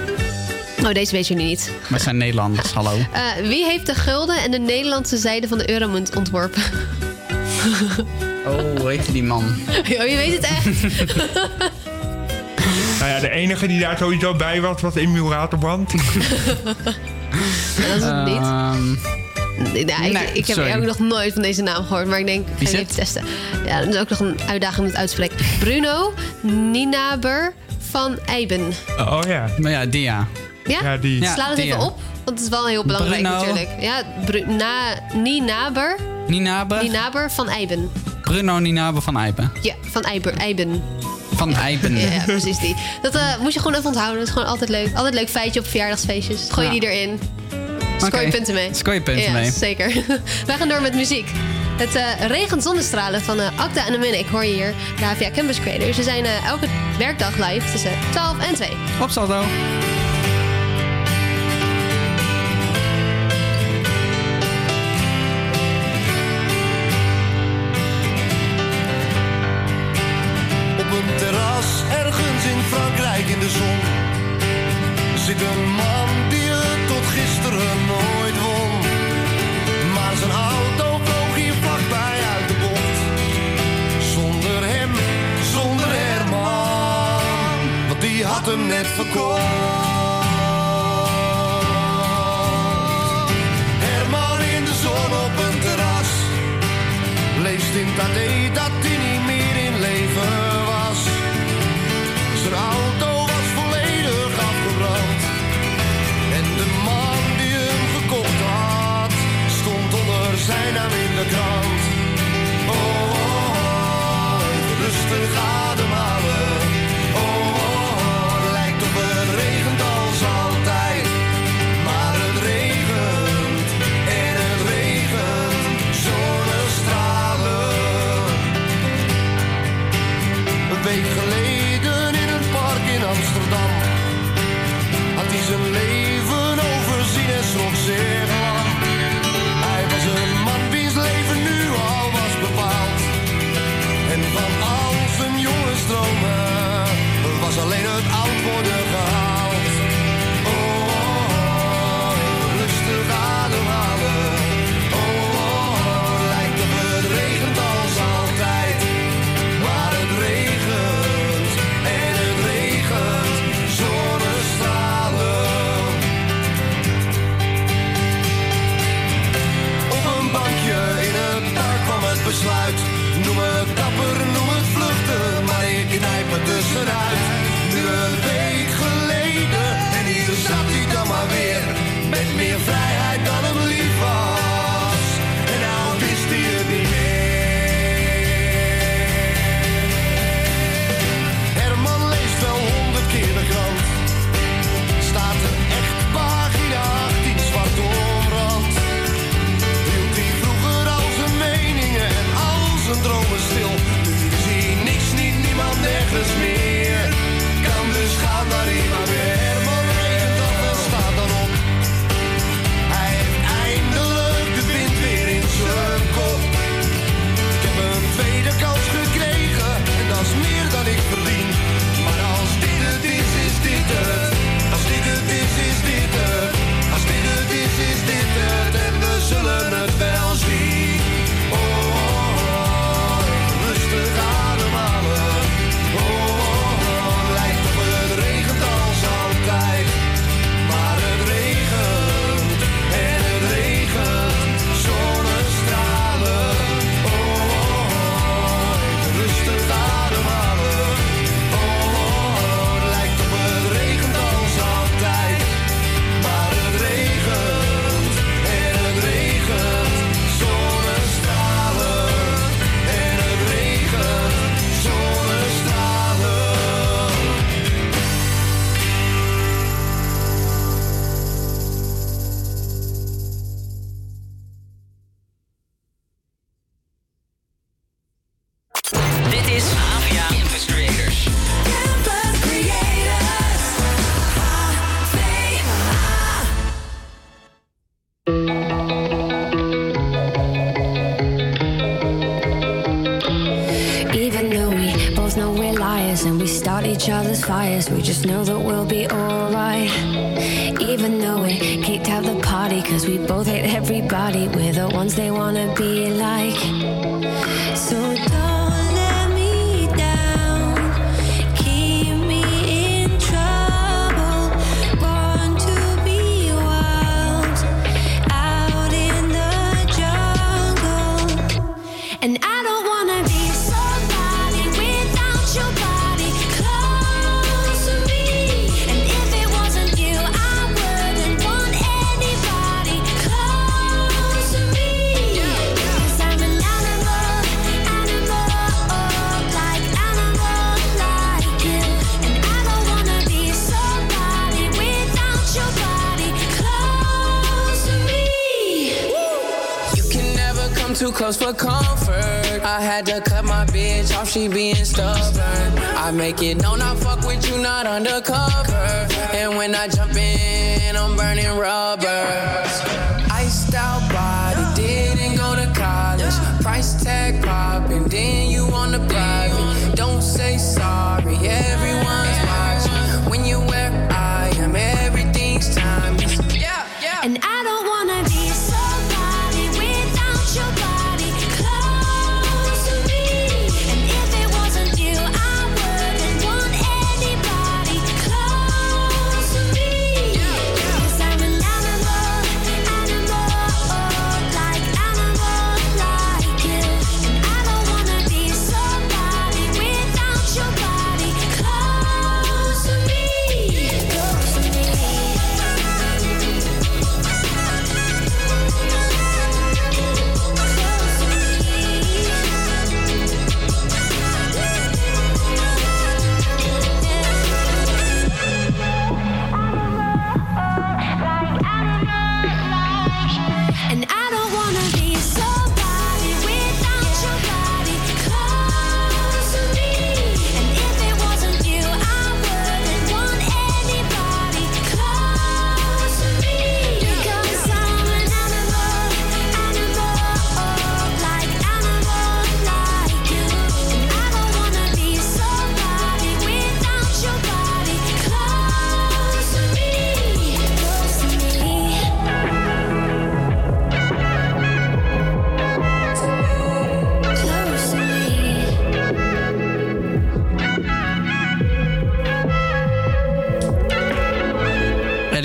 [SPEAKER 18] Oh, deze weten jullie niet.
[SPEAKER 7] We zijn Nederlanders, hallo.
[SPEAKER 18] Eh, wie heeft de gulden en de Nederlandse zijde van de euromunt ontworpen?
[SPEAKER 7] Oh, hoe heet die man?
[SPEAKER 18] oh, je weet het echt.
[SPEAKER 8] Nou ja, de enige die daar sowieso bij was, was Emiel Raterband.
[SPEAKER 18] Ja, dat is het niet.
[SPEAKER 7] Ehm,
[SPEAKER 18] Nee, nou, ik,
[SPEAKER 7] nee,
[SPEAKER 18] ik heb
[SPEAKER 7] sorry.
[SPEAKER 18] ook nog nooit van deze naam gehoord, maar ik denk, ik
[SPEAKER 7] Wie
[SPEAKER 18] ga je even testen. Ja, dat is ook nog een uitdaging om het uit te spreken. Bruno Ninaber van Eiben.
[SPEAKER 8] Oh ja.
[SPEAKER 7] maar ja, die ja.
[SPEAKER 18] Ja?
[SPEAKER 8] Ja, die.
[SPEAKER 18] Sla het
[SPEAKER 7] die,
[SPEAKER 18] even
[SPEAKER 7] ja.
[SPEAKER 18] op, want het is wel heel belangrijk
[SPEAKER 7] Bruno.
[SPEAKER 18] natuurlijk. Ja, Bru na Ninaber,
[SPEAKER 7] Ninaber.
[SPEAKER 18] Ninaber van Eiben.
[SPEAKER 7] Bruno Ninaber van Eipen.
[SPEAKER 18] Ja, van Eiber, Eiben.
[SPEAKER 7] Van Eipen.
[SPEAKER 18] Ja, ja, precies die. Dat eh, moet je gewoon even onthouden. Dat is gewoon altijd leuk. Altijd leuk feitje op verjaardagsfeestjes. Gooi je
[SPEAKER 7] Ja.
[SPEAKER 18] die erin. Scoor je
[SPEAKER 7] Oké.
[SPEAKER 18] punten mee.
[SPEAKER 7] Scoor je punten
[SPEAKER 18] ja,
[SPEAKER 7] mee.
[SPEAKER 18] zeker. Wij gaan door met muziek. Het eh, regent zonnestralen van eh Acta en Minnik hoor je hier. De HVA Campus Creators. Ze zijn eh, elke werkdag live tussen 12 en 2.
[SPEAKER 7] Op saldo.
[SPEAKER 15] Frankrijk in de zon zit een man die het tot gisteren nooit won. Maar zijn auto vloog hier vlakbij uit de bocht. Zonder hem, zonder Herman, want die had hem net verkocht. Herman in de zon op een terras leest in Tadé dat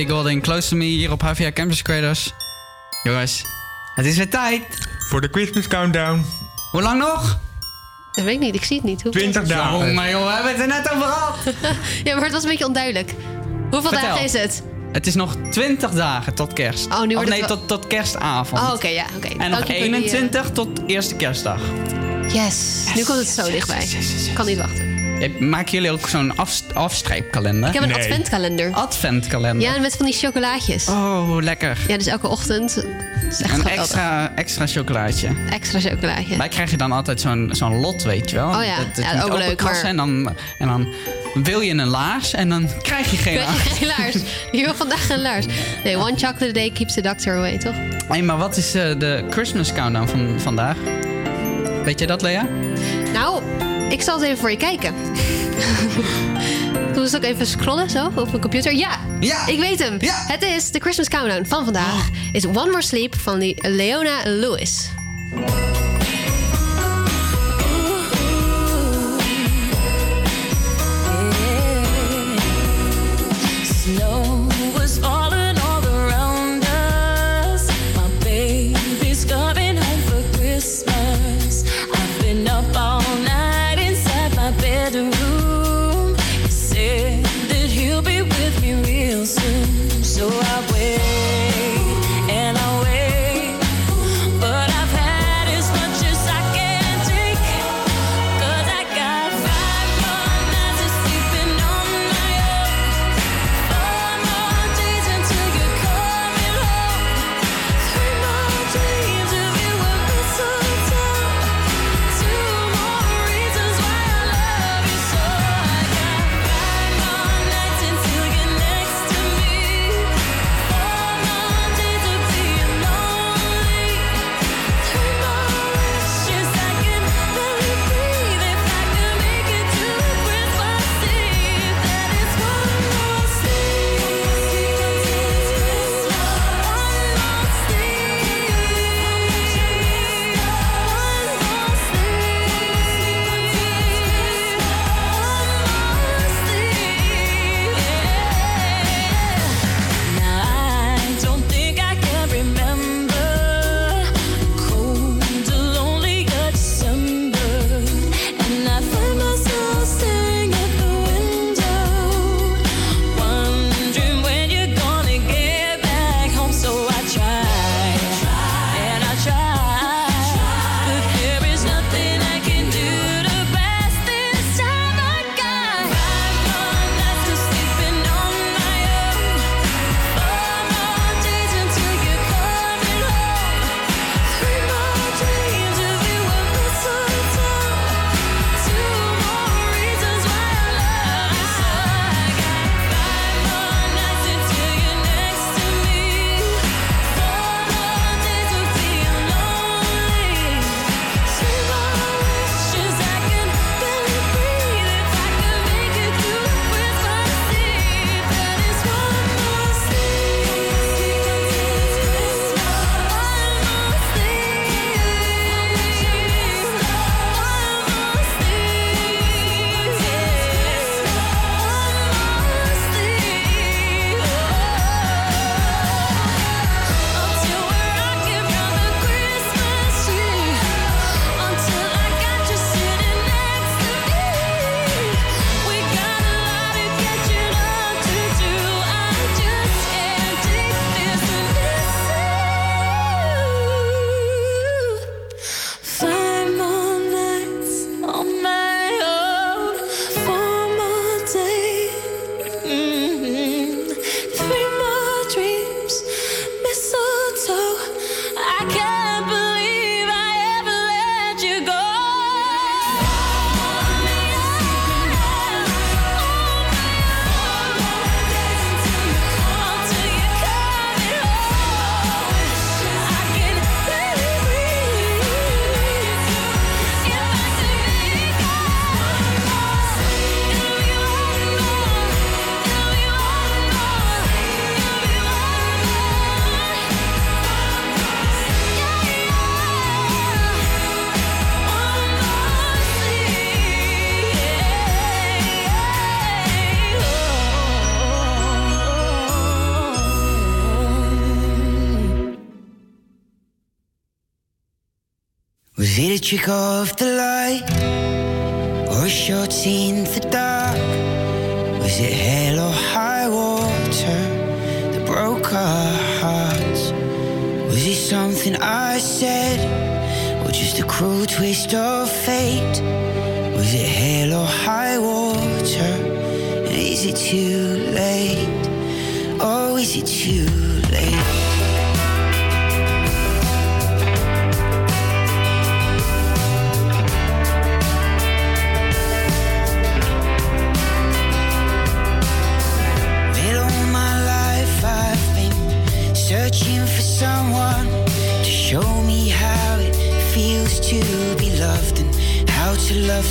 [SPEAKER 7] Golding, Close to Me hier op HVA Campus Creators. Jongens, het is weer tijd.
[SPEAKER 8] Voor de Christmas Countdown.
[SPEAKER 7] Hoe lang nog?
[SPEAKER 18] Dat weet ik niet, ik zie het niet. Hoe
[SPEAKER 8] 20 dagen.
[SPEAKER 7] Oh, maar joh, we hebben het er net over gehad.
[SPEAKER 18] ja, maar het was een beetje onduidelijk. Hoeveel
[SPEAKER 7] Vertel.
[SPEAKER 18] dagen is het?
[SPEAKER 7] Het is nog 20 dagen tot kerst.
[SPEAKER 18] Oh, nu
[SPEAKER 7] Of
[SPEAKER 18] wordt
[SPEAKER 7] nee,
[SPEAKER 18] het wel-
[SPEAKER 7] tot, tot kerstavond.
[SPEAKER 18] Oh, oké, ja, oké.
[SPEAKER 7] En
[SPEAKER 18] Dank
[SPEAKER 7] nog
[SPEAKER 18] je voor die, eh,
[SPEAKER 7] 21 tot eerste kerstdag.
[SPEAKER 18] Yes, nu komt het zo dichtbij. kan niet wachten.
[SPEAKER 7] Eh, Maken jullie ook zo'n af, afstreepkalender?
[SPEAKER 18] Ik heb een adventkalender.
[SPEAKER 7] Adventkalender.
[SPEAKER 18] Ja, met van die chocolaatjes.
[SPEAKER 7] Oh, lekker.
[SPEAKER 18] Ja, dus elke ochtend. Is echt
[SPEAKER 7] Een extra, extra chocolaatje.
[SPEAKER 18] Extra chocolaatje.
[SPEAKER 7] Wij krijgen dan altijd zo'n zo'n lot, weet je wel.
[SPEAKER 18] Oh ja,
[SPEAKER 7] Dat, dat
[SPEAKER 18] ja, ook leuk, maar-
[SPEAKER 7] En dan, en dan wil je een laars en dan krijg je geen
[SPEAKER 18] Krijg
[SPEAKER 7] laars.
[SPEAKER 18] je geen laars. Je wil vandaag een laars. Nee, one chocolate a day keeps the doctor away, toch?
[SPEAKER 7] Hey, maar wat is eh, de Christmas countdown van vandaag? Weet je dat, Lea?
[SPEAKER 18] Nou, ik zal het even voor je kijken. Doe eens ook even scrollen zo op mijn computer. Ja,
[SPEAKER 7] ja.
[SPEAKER 18] ik weet hem. Het is de Christmas Countdown van vandaag. Is One More Sleep van die Leona Lewis.
[SPEAKER 26] Trick of the light? Or a shot in the dark? Was it hell or high water that broke our hearts? Was it something I said? Or just a cruel twist of fate? Was it hell or high water? And is it too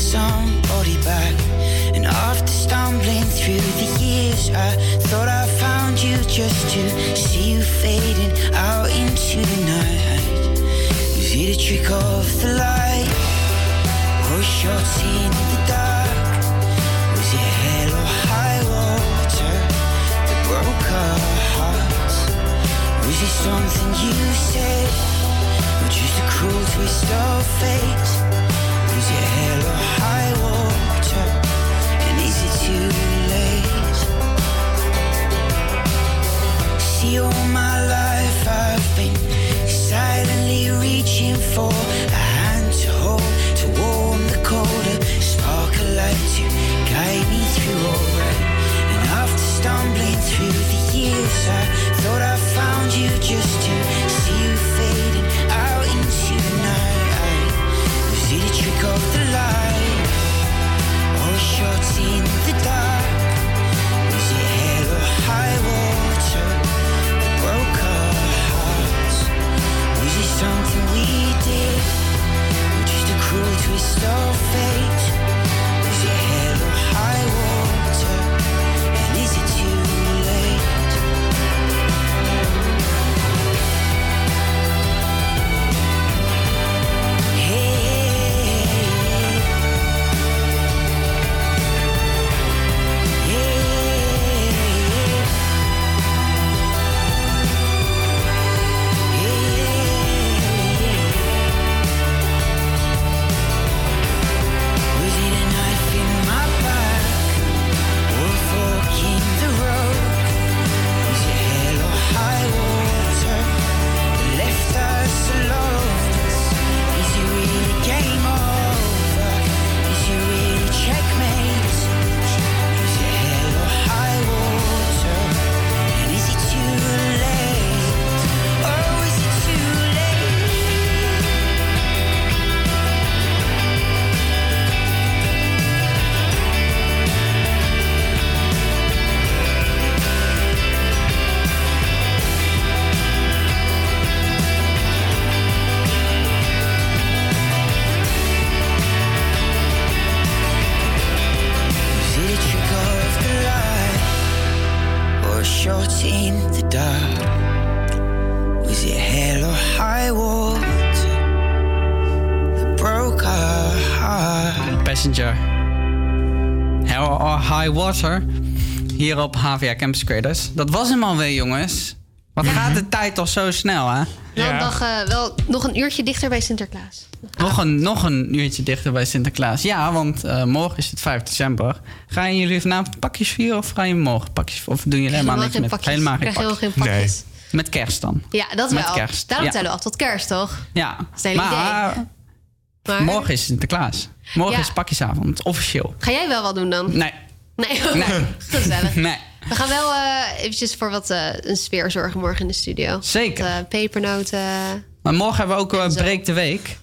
[SPEAKER 26] somebody back. And after stumbling through the years, I thought I found you just to see you fading out into the night. Was it a trick of the light or shots in the dark? Was it hell or high water that broke our hearts? Was it something you said, or just a cruel twist of fate? Through the years, I thought I found you just to see you fading in the dark? Was or high water that broke our hearts? Was it something we did, or just a cruel twist of fate? Was it hell or high water?
[SPEAKER 7] HVA Campus Creators. Dat was hem alweer, jongens. Wat gaat de tijd toch zo snel, hè?
[SPEAKER 18] Wel, nog, eh, wel nog een uurtje dichter bij Sinterklaas.
[SPEAKER 7] Nog een, nog een uurtje dichter bij Sinterklaas. Ja, want eh, morgen is het 5 december. Gaan jullie vanavond pakjes vieren of gaan jullie morgen pakjes vieren? Of doen jullie helemaal niks
[SPEAKER 18] geen
[SPEAKER 7] met
[SPEAKER 18] pakjes.
[SPEAKER 7] helemaal geen
[SPEAKER 18] Krijg
[SPEAKER 7] pakjes?
[SPEAKER 18] geen pakjes.
[SPEAKER 7] Met kerst dan.
[SPEAKER 18] Ja, dat
[SPEAKER 7] Met
[SPEAKER 18] wel.
[SPEAKER 7] kerst,
[SPEAKER 18] Daarom
[SPEAKER 7] ja.
[SPEAKER 18] tellen we af tot kerst, toch?
[SPEAKER 7] Ja,
[SPEAKER 18] Dat is het hele
[SPEAKER 7] maar,
[SPEAKER 18] idee. Maar-
[SPEAKER 7] morgen is Sinterklaas. Morgen
[SPEAKER 18] Ja.
[SPEAKER 7] is pakjesavond, officieel.
[SPEAKER 18] Ga jij wel wat doen dan?
[SPEAKER 7] Nee.
[SPEAKER 18] Nee, gezellig.
[SPEAKER 7] Nee.
[SPEAKER 18] We gaan wel eh, eventjes voor wat eh, een sfeer zorgen morgen in de studio.
[SPEAKER 7] Zeker.
[SPEAKER 18] Wat, eh, pepernoten.
[SPEAKER 7] Maar morgen hebben we ook uh, Breek de Week.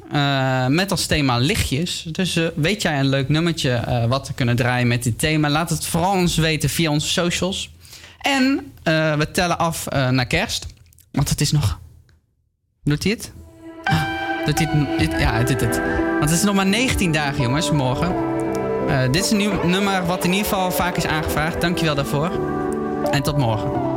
[SPEAKER 7] met als thema lichtjes. Dus weet jij een leuk nummertje wat we kunnen draaien met dit thema? Laat het vooral ons weten via onze socials. En we tellen af naar kerst. Want het is nog... Doet hij het? Ah, doet hij het? Ja, het doet het. Want het is nog maar 19 dagen, jongens, morgen. Eh, dit is een nieuw nummer wat in ieder geval vaak is aangevraagd. Dankjewel daarvoor. En tot morgen.